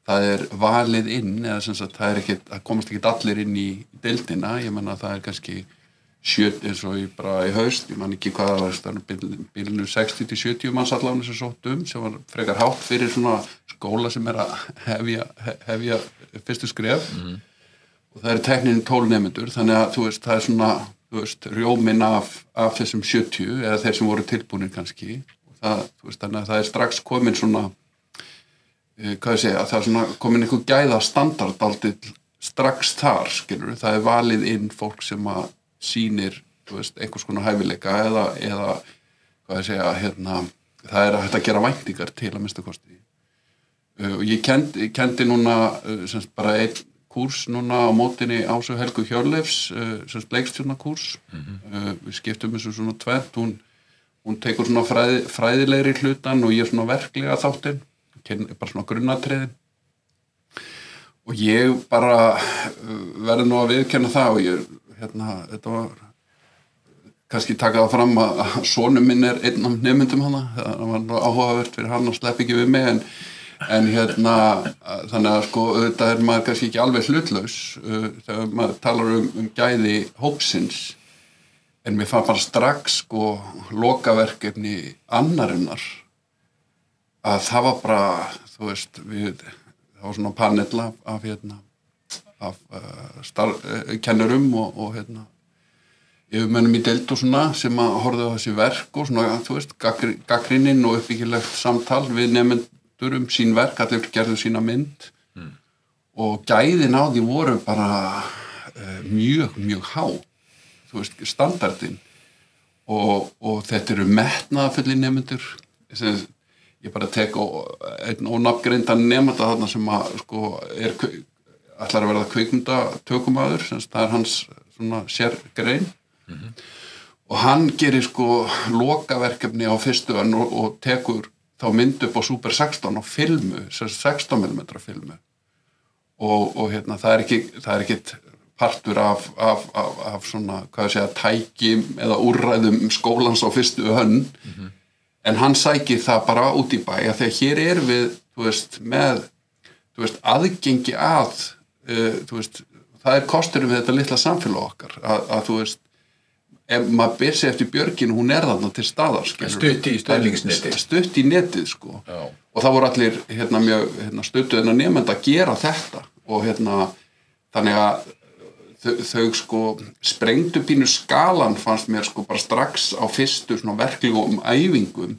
það er valið inn eða sem að það er ekki, það komast ekki allir inn í deildina, ég menna að það er kannski sjöt eins og ég bara í haust ég man ekki hvað það var bílinu 60-70 manns allavega sem sótt um sem var frekar hátt fyrir svona skóla sem er að hefja, hefja fyrstu skref mm -hmm. og það er teknin tólnefndur þannig að þú veist það er svona veist, rjómin af, af þessum 70 eða þeir sem voru tilbúinir kannski. Það, veist, þannig að það er strax komin svona eh, hvað ég segja, það er svona komin einhver gæða standard aldrei strax þar skilur, það er valið inn fólk sem að sínir veist, einhvers konar hæfileika eða, eða hvað ég segja hérna, það er að hægt að gera væntingar til að mista kosti. Uh, og ég kendi, kendi núna uh, bara einn kurs núna á mótinni Ásu Helgu Hjörleifs uh, semst bleikstjórnarkurs mm -hmm. við skiptum þessu svona tvert hún, hún tekur svona fræði, fræðilegri hlutan og ég er svona verklega þáttinn. Bara svona grunnatriðin og ég bara uh, verði nú að viðkenna það og ég hérna, þetta var kannski takaða fram að sónum minn er einn af nefndum hana. Það var áhugavert fyrir hann að slepp ekki við mig en, en hérna þannig að sko þetta er maður kannski ekki alveg hlutlaus uh, þegar maður talar um, um gæði hópsins. En mér fann bara strax sko lokaverkefni annarinnar að það var bara þú veist við, það var svona panel af, hérna af uh, uh, kennurum og, og hérna yfirmennum í deild og svona sem að horfa á þessi verk og svona, þú veist, gaggrinninn og uppbyggilegt samtal við nefnendur um sín verk, allir gerðu sína mynd. Mm. og gæðin á því voru bara uh, mjög, mjög há. Þú veist, standardin. Og, og þetta eru metnaðafulli nefnendur ég bara tek einn ónafngreindan nefnda þarna sem að sko er ætlar að verða kveikmynda tökumadur það er hans svona sérgrein. Mm -hmm. og hann gerir sko lokaverkefni á fyrstu og, og tekur þá mynd upp á Super 16 á filmu, sem sagt 16mm filmu. Og, og hérna það er ekki, það er ekkit partur af, af, af, af svona, hvað ég segja, tæki eða úrræðum skólans á fyrstu önn. En hann sækir það bara út í bæ að þegar hér er við, þú veist, með þú veist, aðgengi að uh, þú veist, það er kosturum við þetta litla samfélag okkar að, að þú veist, ef maður ber sig eftir björgin, hún er þarna til staðar. Stutt í er stutt í netið sko Já. og það voru allir hérna hérna, stuttu en að nefnda að gera þetta og hérna þannig að þau, þau sko sprengdu pínu skalan fannst mér sko bara strax á fyrstu svona verklegum æfingum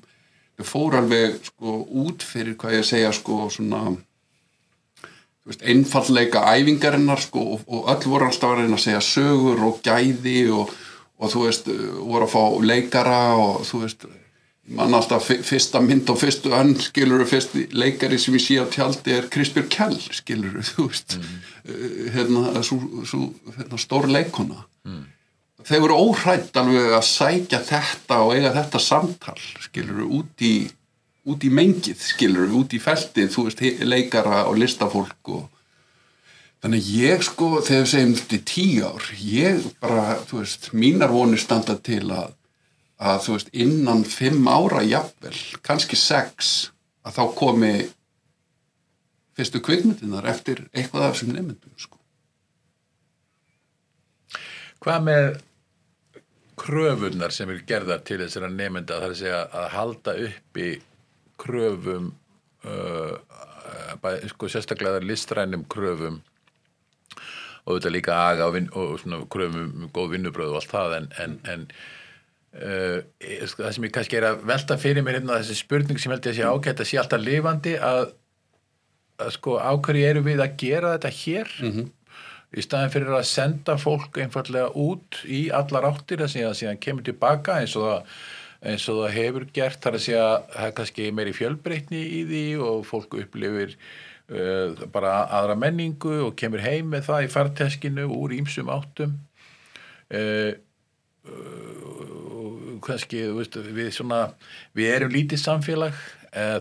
þau fóru alveg sko út fyrir hvað ég segja sko svona einfallleika æfingarinnar sko og, og öll voru alltaf að reyna að segja sögur og gæði og, og þú veist, voru að fá leikara og þú veist, mann alltaf fyrsta mynd og fyrstu önn skilur fyrst leikari sem ég sé á tjaldi er Krispjör Kjell skilur þú veist mm. hérna, svo, svo, hérna stór leikona mm. þeir voru óhrætt alveg að sækja þetta og eiga þetta samtal skilur út í út í mengið skilur út í feltið, þú veist, leikara og listafólk og Þannig ég sko, þegar við segjum þetta í tíu ár, ég bara, þú veist, mínar vonir standa til að, að þú veist, innan fimm ára jafnvel, kannski sex, að þá komi fyrstu kvikmyndinar eftir eitthvað af þessum nefndum, sko. Hvað með kröfunar sem eru gerðar til þessara nefnda þar að segja að halda uppi kröfum uh, bæ, sko, sérstaklega listrænum kröfum og auðvitað líka aga og, og svona kröfum um góð vinnubröð og allt það en, en, en uh, það sem ég kannski er að velta fyrir mér hérna þessi spurning sem held ég að sé ágætt að sé alltaf lifandi að, að sko ákverju eru við að gera þetta hér -hmm. í staðin fyrir að senda fólk einfallega út í allar áttir að síðan, síðan kemur tilbaka eins og það eins og það hefur gert þar að segja að það er kannski meiri fjölbreytni í því og fólk upplifir bara aðra menningu og kemur heim með það í farteskinu úr ímsum áttum. Uh, uh, kannski þú veist, við svona við erum lítið samfélag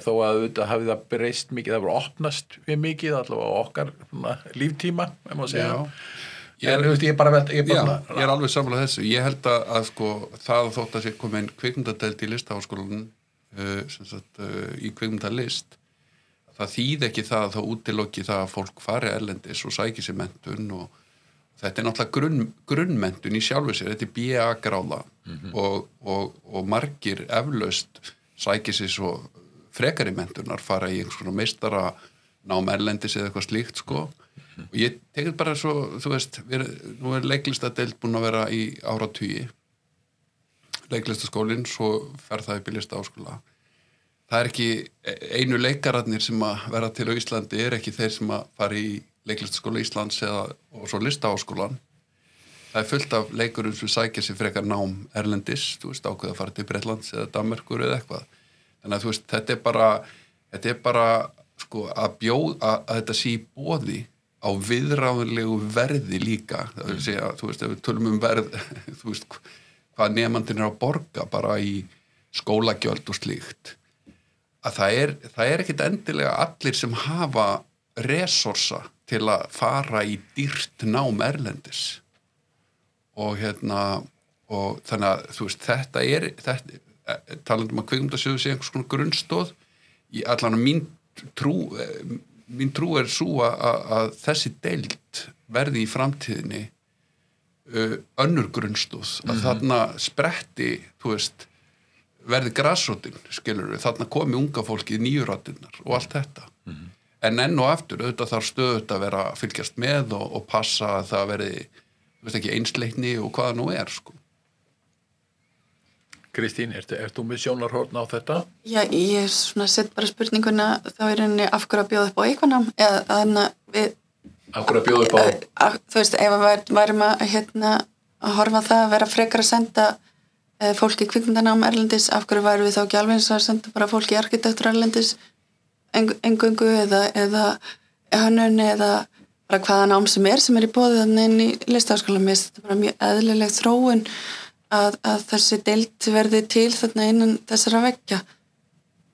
þó að þetta hafi það breyst mikið það voru opnast við mikið allavega okkar svona, líftíma ef maður segja Ég þú veist, ég er bara ég er Já, bara ég er alveg samlega þessu. Ég held að, að sko, það þótt að sé komin kvikmyndadeld í listaháskólanum uh, uh, í kvikmyndalist það þýð ekki það að það útilokki það að fólk fari erlendis og sæki sér mentun og þetta er náttúrulega grunn, grunnmentun í sjálfu sér, þetta er BA gráða. Og, og, og margir eflaust sæki sér svo frekari mentunar, fara í einhvers konar meistara nám erlendis eða eitthvað slíkt sko. Og ég tekið bara svo, þú veist við, nú er leiklistadeild búin að vera í áratugi. Leiklistaskólinn, svo fer það upp í lista áskóla það er ekki einu leikararnir sem að vera til á Íslandi er ekki þeir sem að fara í leiklistaskóla Íslands eða, og svo lista áskólan það er fullt af leikurum sem sækja sér frekar nám Erlendis, þú veist ákveða að fara til Breitlands eða Danmerkur eða eitthvað. Þannig að þú veist, þetta er bara þetta er bara, sko, að bjóð að, að þetta sé í bóði á viðráðunlegu verði líka. Það vil segja, þú veist, ef við tölum um verð <laughs> þú veist, hvað nefnandinn er að borga bara í skólagjöld og slíkt að það er, það er ekkit endilega allir sem hafa resursa til að fara í dýrt nám erlendis. Og hérna og þannig að þú veist þetta er þetta, talandum að kvikmyndasjöðu sé einhvers konar grunnstóð í allan mín trú eh, mín trú er svo að, að, þessi deild verði í framtíðinni uh, önnur grunnstóð að þarna spretti þú veist verði grassrótin, skilur við, þarna komi unga fólki nýjurattinnar og allt þetta. En enn og aftur, auðvitað þarf stöðut að vera að fylgjast með og, og passa að það verði, þú veist ekki, einsleikni og hvaða nú er, sko. Kristín, ertu, ertu með sjónarhórn á þetta? Já, ég svona sett bara spurninguna þá er henni af hverju að bjóða upp á eikonám eða þannig að við Akkur að bjóða upp á að, þú veist, ef við værum að hérna, að horfa það að vera frekar að senda e, fólki kvikmyndanám erlendis, af hverju værum við þá ekki alveg eins að senda bara fólki arkitektur erlendis? Eng- engöngu eða, eða hönnun eða bara hvaða nám sem er sem er í bóði þannig inn í listaháskóla mér finnst þetta bara mjög eðlileg þróun að, að þessi deild verði til þarna innan þessara veggja.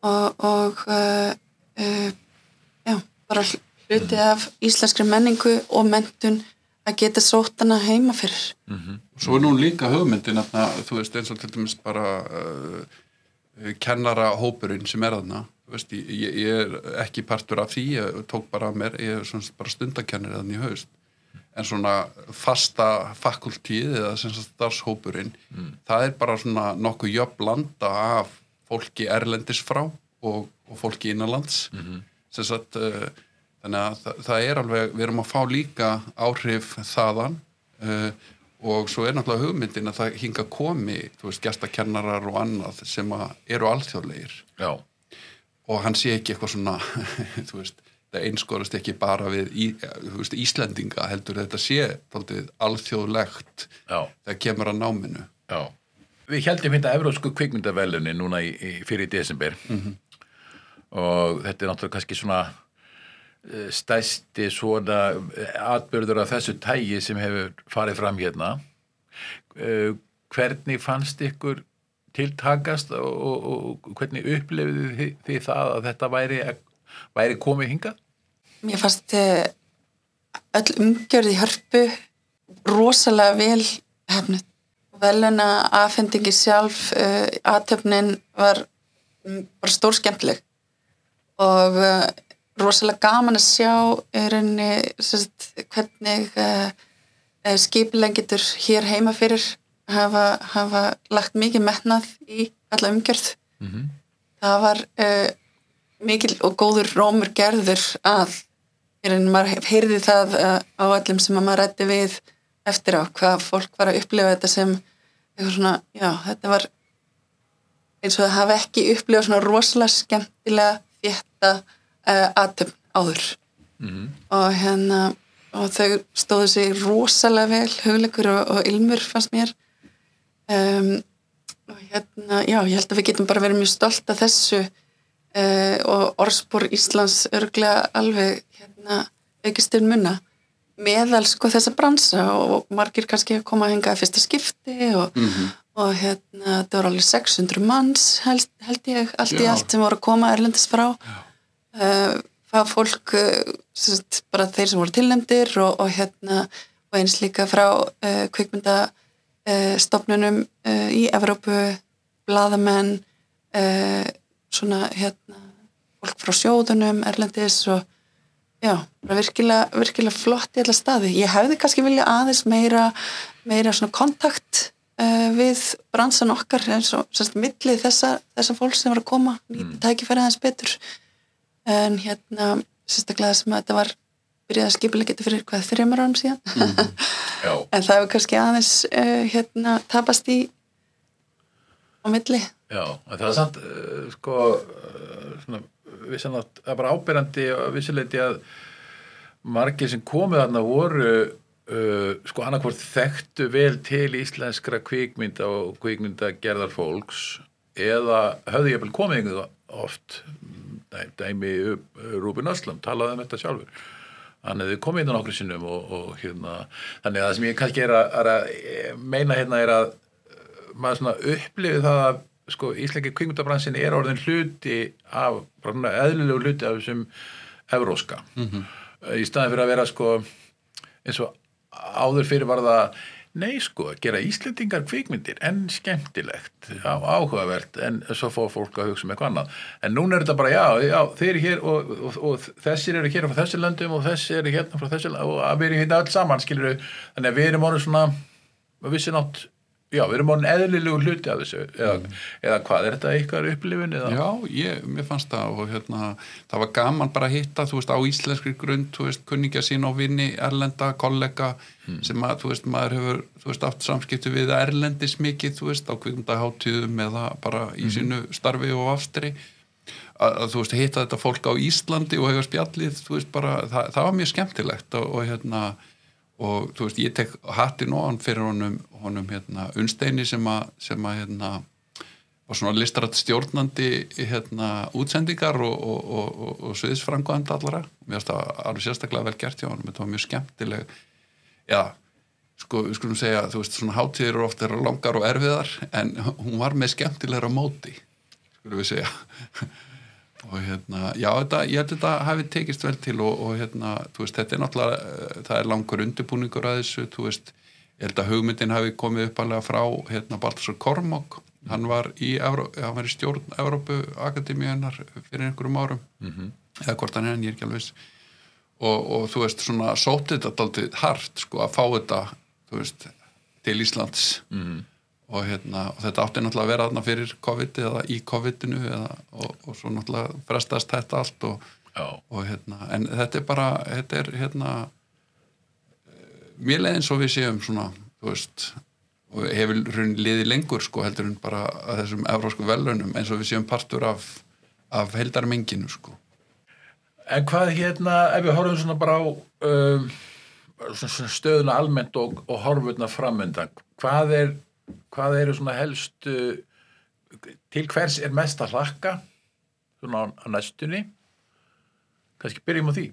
Og, og uh, uh, já, bara hluti af íslenskri menningu og mentun að geta sótt hana heima fyrir Svo er nú líka hugmyndin að þú veist eins og til dæmis bara uh, kennara hópurinn sem er þarna þú veist, ég, ég ég er ekki partur af því, ég tók bara að mér ég er svona bara stundakennir þannig í haust. En svona fasta fakultíð eða sem sagt starfshópurinn það er bara svona nokkuð jöfn blanda af fólki erlendis frá og, og fólki innanlands. Sem sagt uh, þannig að það, það er alveg, við erum að fá líka áhrif þaðan uh, og svo er náttúrulega hugmyndin að það hinga komi, þú veist, gestakennarar og annað sem eru alþjóðlegir. Já, og hann sé ekki eitthvað svona <laughs> þú veist, það einskorast ekki bara við í, veist, Íslendinga heldur þetta sé alþjóðlegt já, þegar kemur að náminu. Já. Við heldum hérna Evrósku kvikmyndavelunni núna í, í, fyrir desember. Og þetta er náttúrulega kannski svona stæsti svona eh, atbyrður af þessu tægi sem hefur farið fram hérna. Eh, Hvernig fannst ykkur tiltakast og, og, og hvernig upplifðu þið, þið það að þetta væri, væri komið hingað? Mér fannst eh, öll umgjörð í hörpu rosalega vel hefnut. Veluna aðfendingi sjálf, aðtöfnin var mm, bara stór skemmtileg og rosalega gaman að sjá rauninni sérst, hvernig uh, uh, skipileg getur hér heima fyrir hafa, hafa lagt mikið metnað í alla umgjörð. Það var uh, mikil og góður rómur gerður að rauninni maður heyrði það uh, á öllum sem að maður rætti við eftir á hvað fólk var að upplifa þetta sem eitthvað svona, já, þetta var eins og það hafi ekki upplifað svona rosalega skemmtilega uh, aðtöfn áður. Og hérna og þau stóðu sig rosalega vel hugleikur og, og ilmur fannst mér. Um, og hérna, já, ég held að við getum bara verið mjög stolt af þessu. Uh, og orðspor Íslands örglega alveg hérna, aukist til munna meðal sko þessa bransa og margir kannski að koma að henga að fyrsta skipti og, og hérna það voru alveg 600 manns held, held ég allt í Já. allt sem voru að koma erlendis frá. Uh, það fólk uh, sem sagt, bara þeir sem voru tilnefndir og, og hérna og eins líka frá kvikmynda stopnunum uh, í Evrópu blaðamenn uh, svona hérna fólk frá sjóðunum erlendis og já, bara virkilega, virkilega flott í alla staði. Ég hefði kannski vilja aðeins meira, meira svona kontakt uh, við bransan okkar eins og sérst millið þessa, þessa fólk sem var að koma, nýta tækifæri aðeins betur en hérna sérstaklega sem að þetta var byrjað að skipilega geta fyrir hvað þreymur árum síðan. Já, <laughs> en það hefur kannski aðeins uh, hérna tapast í á milli. Já, það er samt uh, sko uh, svona, vissan að það er bara ábyrjandi og vissileiti að margir sem komið þarna voru sko annarkvort þekktu vel til íslenskra kvikmynda og kvikmynda gerðar fólks eða höfðu ég vel komið einhverju oft dæmi upp Rúbin Öslam talaði um þetta sjálfur. Hann hefði komið inn á nokkru sinnum og, og hérna, þannig að það sem ég kannski er að, að meina hérna er að maður svona upplifið það að sko, íslenski kvikmyndabransin er orðin hluti af, bara svona eðlilegu hluti af þessum evróska í staðin fyrir að vera sko eins og áður fyrir var það nei sko, gera Íslendingar kvikmyndir en skemmtilegt á, áhugavert, en svo fór fólk að hugsa um eitthvað annað, en núna er þetta bara já, já þeir eru hér og, og, og þessir eru hér frá þessi löndum og þessir eru hérna frá þessi löndum og við erum hérna öll saman skilur þannig að við erum orðin svona við vissi nátt, já, við erum orðin eðlilegu hluti af þessu, eða, eða hvað er þetta ykkar upplifun eða? Já, ég, mér fannst það og hérna, það var gaman bara að hitta, þú veist, á íslenskri grund, þú veist, kunningja sín og vinni, erlenda, kollega, sem að, þú veist, maður hefur, þú veist, aft samskiptu við erlendis mikið, þú veist, á kvikmundaháttíðum eða bara í sínu starfi og afstri, að, að þú veist, hitta þetta fólk á Íslandi og hefur spjallið, þú veist, bara, það, það var mjög skemmtilegt og, og hérna, og þú veist, ég tek hattin ofan fyrir honum, honum hérna, Unsteini sem að, sem að, hérna, og svona listrætt stjórnandi hérna, útsendingar og, og, og, og, og sviðisfrangvand allara mér finnst það alveg sérstaklega vel gert hjá hann þetta var mjög skemmtileg já, sko, við skulum segja, þú veist, svona hátíðir eru oft eru langar og erfiðar, en hún var með skemmtilegra móti, skulum við segja og hérna, já, þetta, ég held að þetta hafi tekist vel til og, og hérna, veist, þetta er náttúrulega, eh, það er langur undirbúningur að þessu, þú veist, ég held að hugmyndin hafi komið uppalega frá, hérna, Baltasar Kormák, hann var í, Evró, hann var í stjórn Evrópu Akademíunar fyrir einhverjum árum, -hmm. eða hvort hann er, en ég er ekki alveg og, og þú veist, svona sótið þetta aldrei hart, sko, að fá þetta, þú veist, til Íslands. -hmm og, hérna, og þetta átti náttúrulega að vera þarna fyrir COVID eða í COVID-inu eða, og, og svo náttúrulega frestast þetta allt og, og hérna, en þetta er bara þetta er hérna mér leiðin svo við séum svona, þú veist og hefur raunin liði lengur sko heldur en bara að þessum evrósku velunum eins og við séum partur af, af heldarmenginu sko. En hvað hérna, ef við horfum svona bara á um, svona stöðuna almennt og, og horfurna framöndan, hvað er hvað eru svona helst til hvers er mest að hlakka svona á, næstunni? Kannski byrjum á því.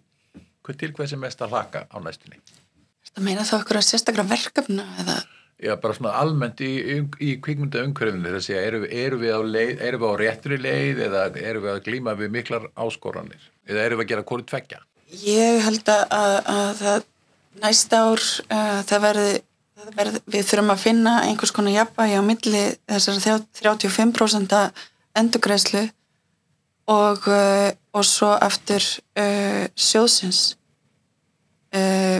Hvað til hvers er mest að hlakka á næstunni? Það meina þá okkur að sérstaklega verkefna eða? Já, bara svona almennt í, í, í kvikmynda umhverfinu þess að eru, eru við leið, eru við á réttri leið eða eru við að glíma við miklar áskoranir? Eða eru við að gera hvori tveggja? Ég held að, að, að það næsta ár uh, það verði verð, við þurfum að finna einhvers konar jafnvægi á milli þessar 35% endugreislu og, uh, og svo eftir uh, sjóðsins. Uh,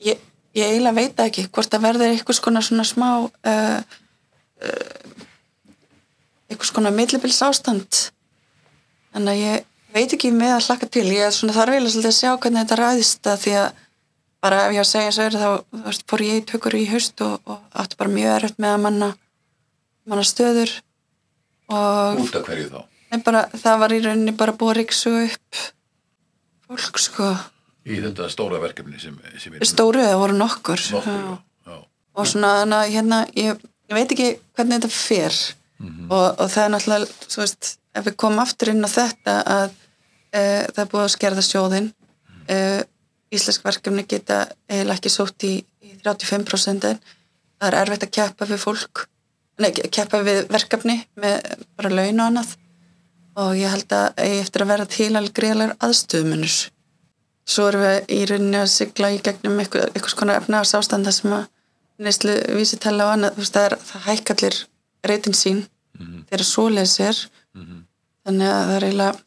ég, ég eiginlega veit ekki hvort það verður einhvers konar svona smá uh, einhvers konar millibils ástand þannig að ég veit ekki með að hlaka til. Ég er svona þarf eiginlega að sjá hvernig þetta ræðist að því að bara ef ég að segja svo þá veist, fór ég í tökur í haust og, og átti bara mjög erfitt með að manna, manna stöður og Út af hverju þá? Bara, það var í rauninni bara búið að ríksu upp fólk sko Í þetta stóra verkefni sem, sem stóru eða voru nokkur, nokkur Já. já. Og svona að hérna ég, ég veit ekki hvernig þetta fer og, og það er náttúrulega veist, ef við komum aftur inn á þetta að e, það er búið að skerða sjóðin e, íslensk verkefni geta eiginlega ekki sótt í, í 35% það er erfitt að keppa við fólk nei, keppa við verkefni með bara laun og annað. Og ég held að eigi eftir að vera til alveg greiðlegar aðstöðumunur. Svo erum við í rauninni að sigla í gegnum eitthvað, eitthvað konar efnaðars ástanda sem að neyslu vísitella og annað, veist, það, er, það hækkallir reytin sín þegar svoleiðis er. Þannig að það er eiginlega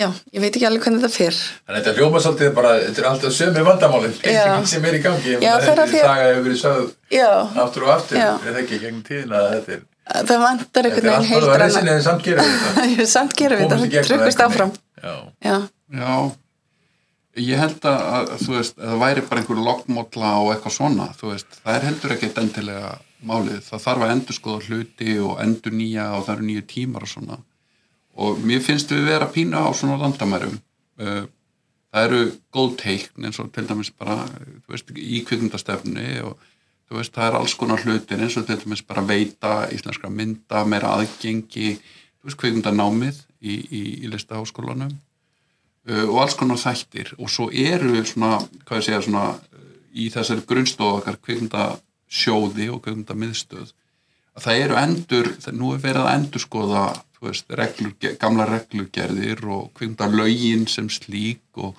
já, ég veit ekki alveg hvernig þetta fer. Þannig að þetta hljóma svolítið bara, þetta er alltaf sömu vandamálin. Já. sem er í gangi. Ég Já, það er að því- saga hefur verið sögð já, aftur og aftur. Já. er það ekki gegn tíðina að þetta er það vantar Þetta er einhvern allt veginn bara að heildræna resinni en samt gerum við þetta. <laughs> Samt gerum við þetta, gegnum tryggust það áfram. Já, já, Já, ég held að, að þú veist, að það væri bara einhver loggmótla og eitthvað svona, þú veist, það er heldur ekkert endilega málið, það þarf að endur skoða hluti og endur nýja og það eru nýju tímar og svona og mér finnst við vera pínu á svona landamærum. Uh, það eru góð teikn eins og til dæmis bara, veist, í kvikmyndastefni og veist, það er alls konar hlutir eins og til dæmis bara veita íslenskra mynda, meira aðgengi veist, kvikmyndanámið í, í, í listaháskólanum. Uh, og alls konar þættir. Og svo eru svona, hvað ég segja, svona í þessari grunnstofu okkar kvikmyndasjóði og kvikmyndamiðstöð að það eru endur, nú er verið að endur skoða veist, reglur, gamla reglugerðir og kvikmyndalögin sem slík og,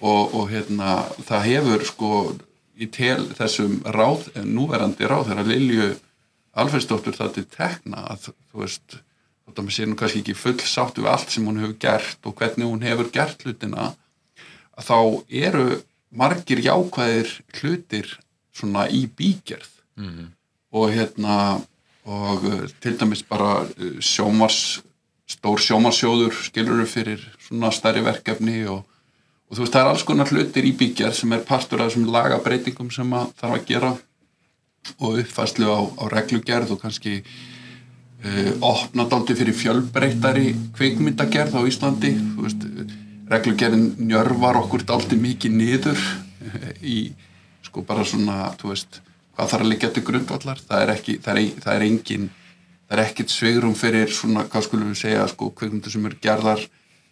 og, og hérna, það hefur sko í tel þessum ráð, núverandi ráð þegar Lilju Alfredsdóttur það til tekna að þú veist, maður sé nú kannski ekki full sátt við allt sem hún hefur gert og hvernig hún hefur gert hlutina að þá eru margir jákvæðir hlutir svona í bígerð -hmm. og hérna og uh, til dæmis bara uh, sjómars, stór sjómarsjóður skilur fyrir svona stærri verkefni og, og þú veist það er alls konar hlutir í byggjar sem er partur af þessum lagabreitingum sem að þarf að gera og uppfæslu á, á reglugerð og kannski uh, opna daldi fyrir fjölbreytari kvikmyndagerð á Íslandi. Veist, reglugerðin njörvar okkur daldi mikið niður <laughs> í sko bara svona, þú veist hvað þarf að liggja til grundvallar? Það er, ekki, það er, það er engin það er ekkit svigrum fyrir svona, hvað skulum við segja, sko, kvikmyndir sem eru gerðar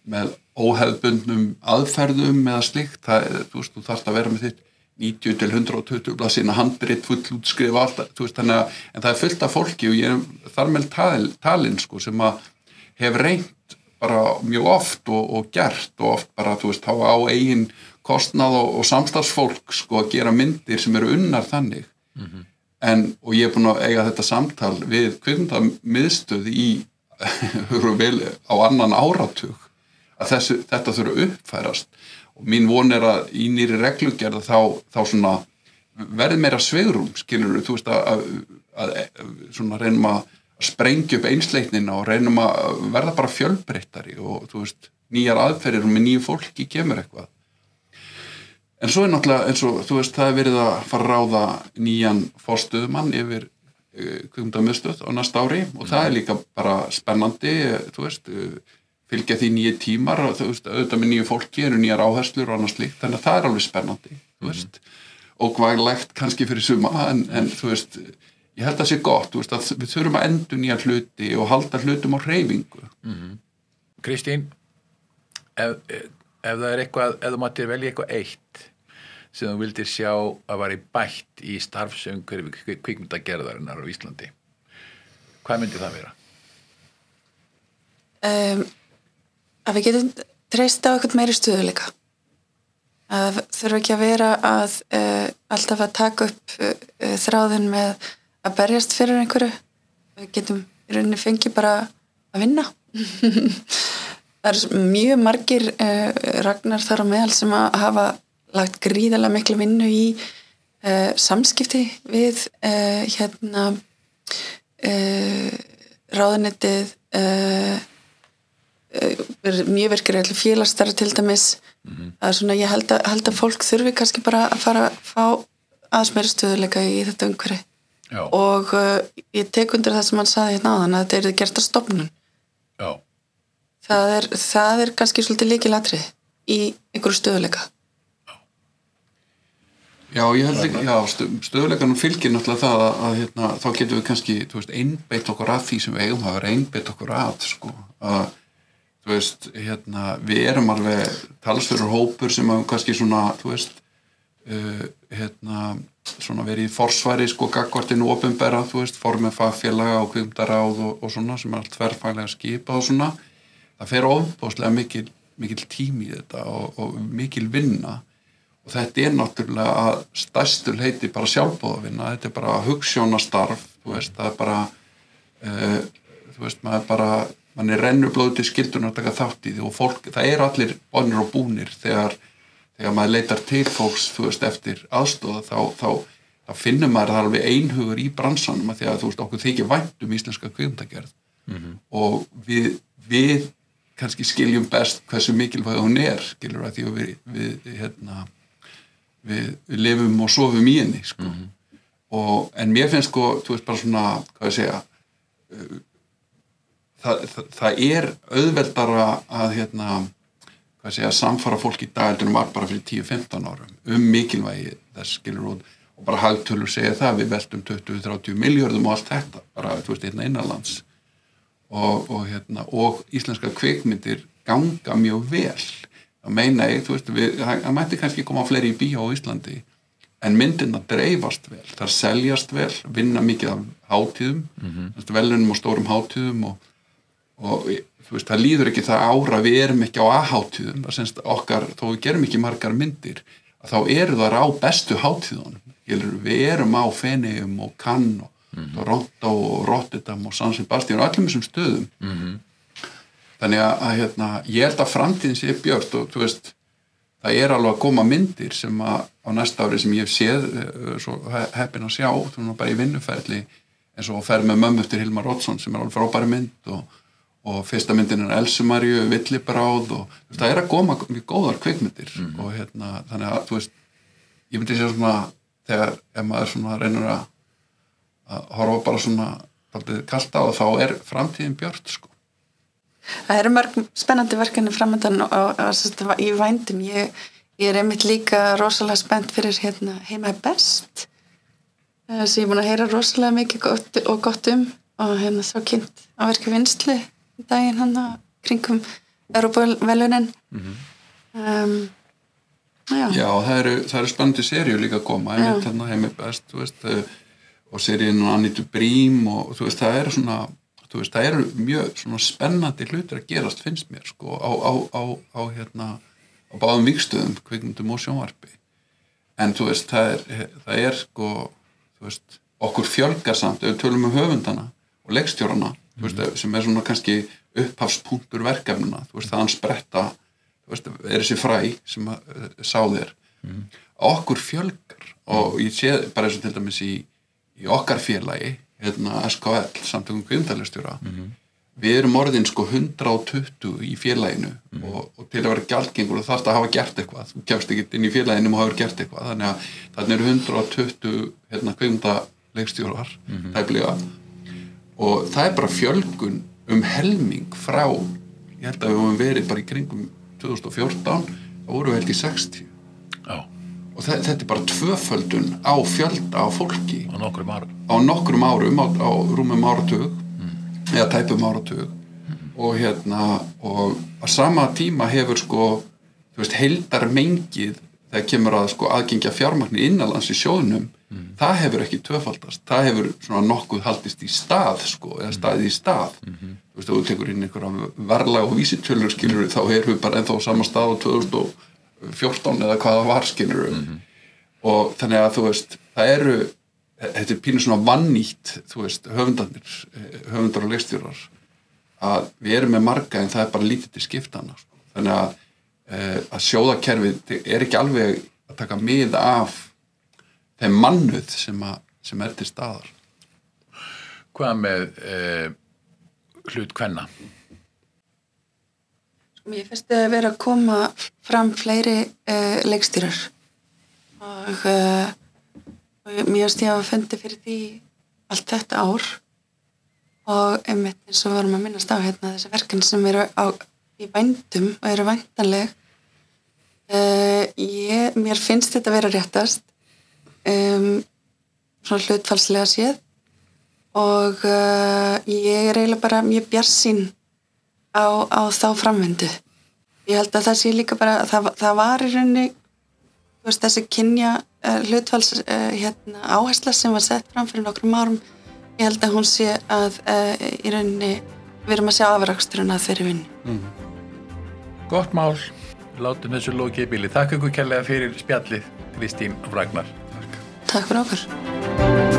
með óhefbundnum aðferðum eða slikt, það, þú veist, þú þarfst að vera með þitt 90 til 120 blaðsina handbritt full útskrifa alltaf, þú veist, þannig að en það er fullt af fólki og ég er þar með tal, talinn sko sem að hef reynt bara mjög oft og, og gert og oft bara, þú veist, hafa á eigin kostnað og, og samstarfsfólk sko að gera myndir sem eru unnar þannig en, og ég er búin að eiga þetta samtal við kvikmyndamiðstöð í <laughs> á annan áratug að þessu, þetta þurfa uppfærast. Og mín von er að í nýri reglugerða þá, þá svona verði meira svegrum, skilur þú veist að, að, að reynum að sprengja upp einsleitnina og reynum að verða bara fjölbreyttari og þú veist, nýjar aðferðir með nýju fólki kemur eitthvað en svo er náttúrulega eins og þú veist, það er verið að fara að ráða nýjan fórstuðumann yfir kvöndamöðstöð á næsta ári. Og það er líka bara spennandi þú veist, fylgja því nýju tímar. Og þú veist, auðvitað með nýju fólki eru nýjar áherslur og annars líkt, þannig að það er alveg spennandi þú veist, og hvað legt kannski fyrir suma, en, en þú veist ég held að það sé gott, þú veist, að við þurfum að endur nýja hluti og halda hlutum á reyfingu Kristín ef, ef það er eitthvað ef þú máttir velja eitthvað eitt sem þú vildir sjá að væri bætt í starfsumhverfi kvikmyndagerðarinnar á Íslandi hvað myndi það vera? um, að við getum treyst á eitthvað meiri stöðuleika að þurfa ekki að vera að uh, alltaf að taka upp uh, þráðin með að berjast fyrir einhverju. Við getum í rauninni fengið bara að vinna <laughs> það eru mjög margir uh, ragnar þar á meðal sem að hafa lagt gríðarlega miklu vinnu í uh, samskipti við uh, hérna uh, ráðunettið uh, uh, mjög virkir allir félagsstara til dæmis. Það er svona ég held að, held að fólk þurfi kannski bara að fara að fá aðeins meiri stöðuleika í þetta umhverfi. Og ég tek undir það sem hann saði hérna áðan að þetta er gert að stopnun já, það er, það er kannski svolítið líkilatrið í einhverju stöðuleika Já, ég held ekki, já, stöðuleikanum fylgir náttúrulega það að, að hérna, þá getum við kannski, þú veist, einbeitt okkur að því sem við eigum að vera einbeitt okkur að, sko, að, þú veist, hérna, við erum alveg talsverður hópur sem að kannski svona, þú veist, uh, hérna, svona verið í forsværi, sko, gagvartinu ofinbera, þú veist, formið fagfélaga og kvimdaráð og, og svona, sem er allt verðfælega skipað og svona, það fer ofbáslega mikil, mikil tími í þetta og, og mikil vinna. Og þetta er náttúrulega að stærstur heiti bara sjálfbóðavinna, þetta er bara hugssjónastarf, þú veist, það er bara uh, þú veist, maður er bara mann er rennublóðu til skildunar að taka þátt í því og fólk, það er allir bonir og búnir þegar, þegar maður leitar til fólks, þú veist, eftir aðstóða þá, þá, þá finnur maður það alveg einhugur í bransanum að því að þú veist, okkur þykir vænt um íslenska kviðundagerð og við, við kannski skiljum best hversu mikilvæg hún er, skilur að því að við, við hérna við, við lifum og sofum í henni sko. og, en mér finnst sko, þú veist bara svona, hvað ég segja uh, það, það, það er auðveldara að hérna, hvað ég segja, samfara fólk í dag heldur en var bara fyrir 10-15 árum um mikilvægi þess skilur út og bara hagtölur segja það, við veltum 20-30 miljörðum og allt þetta, bara, þú veist, hérna innanlands og, og, hérna, og íslenska kvikmyndir ganga mjög vel. Að meina ég, þú veist, við, það það mætti kannski koma fleiri í bíó á Íslandi en myndina dreifast vel, þar seljast vel vinna mikið af hátíðum mm -hmm. velunum og stórum hátíðum og, og veist, það líður ekki það ára við erum ekki á aðhátíðum það semst okkar, þó við gerum ekki margar myndir að þá eru þar á bestu hátíðunum við erum á Feneum og Cannes og Toronto og Rotterdam og San Sebastian og öllum þessum stöðum. Þannig að, að hérna, ég held að framtíðin sé björt og þú veist það er alveg að koma myndir sem að á næsta ári sem ég hef séð eh, svo he- heppin að sjá, þú veist bara í vinnuferli eins og ferð með mömmu eftir Hilmar Oddsson sem er alveg frábæri mynd og, og fyrsta myndin er Elsumarju, Villibráð og veist, það er að koma mjög góðar kvikmyndir og hérna, þannig að þú veist ég myndi sér svona þegar maður svona reynir að, að horfa bara svona kalt á það, þá er framtíðin björt sko. Það eru mörg spennandi verkefni framöndan og, og, og í vændum. Ég, ég er einmitt líka rosalega spennt fyrir hérna, heima er best eh, sem ég er búin að heyra rosalega mikið gott, og gott um. Og hérna svo kynnt að verka vinslu daginn hann kringum Európa-velunin um, Já. Já, það eru, eru spennandi seríu líka að koma, hérna heimi best, þú veist, eh, og seríun Annitu Brím og þú veist, það eru svona, veist, það eru mjög svona spennandi hlutir að gerast, finnst mér, sko, á, á, á, á hérna, á báðum vikstöðum, kvikmyndum og sjónvarpi. En þú veist, það er, það er sko, veist, okkur fjölgar samt, ef tölum um höfundana og leikstjórana, þú veist, sem er svona kannski upphafspunktur verkefnuna, þú veist, þaðan spretta, þú veist, er þessi fræ sem að, uh, sá þér. Okkur fjölgar og ég sé bara eins og til dæmis í, í okkar félagi, hérna SKL, samtökum kvindalegstjóra, við erum orðin sko 120 í félaginu og, og til að vera gjaldgengur og þarfst að hafa gert eitthvað. Þú kemst ekki inn í félaginu og hafa gert eitthvað. Þannig að þannig eru 120 hérna kveimdalegstjórar mm tæplega. Og það er bara fjölgun um helming frá ég held að við höfum verið bara í kringum 2014 þá voru held í 60 Já, og þe- þetta er bara tvöföldun á fjölda á fólki. Á nokkrum árum. á nokkrum árum á, á rúmum áratug eða tæpum áratug. Og hérna og á sama tíma hefur sko veist, heildar mengið þegar kemur að sko aðgengja fjármagni innanlands í sjóðnum það hefur ekki tvöfaldast, það hefur svona nokkuð haldist í stað sko, eða staðið í stað. Þú veist, þú tekur inn einhverja verla og vísitölur skilur þá erum við bara ennþá á sama stað á 2014 eða hvað það var skilur og þannig að þú veist það eru, þetta er pínu svona vannýtt, þú veist, höfundarnir eh, höfundar og leikstjórar að við erum með marga en það er bara lítið til skiptana sko. þannig að, eh, að sjóðakerfið er ekki alveg að taka mið af þeim mannuð sem, að, sem er til staðar Hvað með eh, hlut kvenna? Mér finnst að vera að koma fram fleiri uh, leikstýrar og, uh, og mér finnst ég að hafa fundið fyrir því allt þetta ár. Og einmitt eins og vorum að minnast á hérna þessi verkan sem eru á, í vændum og eru væntanleg. Uh, ég, mér finnst þetta vera réttast um, svona hlutfalslega séð. Og ég er eiginlega bara mjög bjarsinn á, á þá framvindu. Ég held að það sé líka bara, það, það var í rauninni, þú veist, þessi kynja uh, hlutfalls uh, hérna, áhersla sem var sett fram fyrir nokkrum árum, ég held að hún sé að uh, í rauninni við erum að sjá afraksturinn að þeirri vinnu. Gott mál, látum þessu lókið í bíli. Takk ykkur kærlega fyrir spjallið, Kristín Ragnar. Takk fyrir okkur.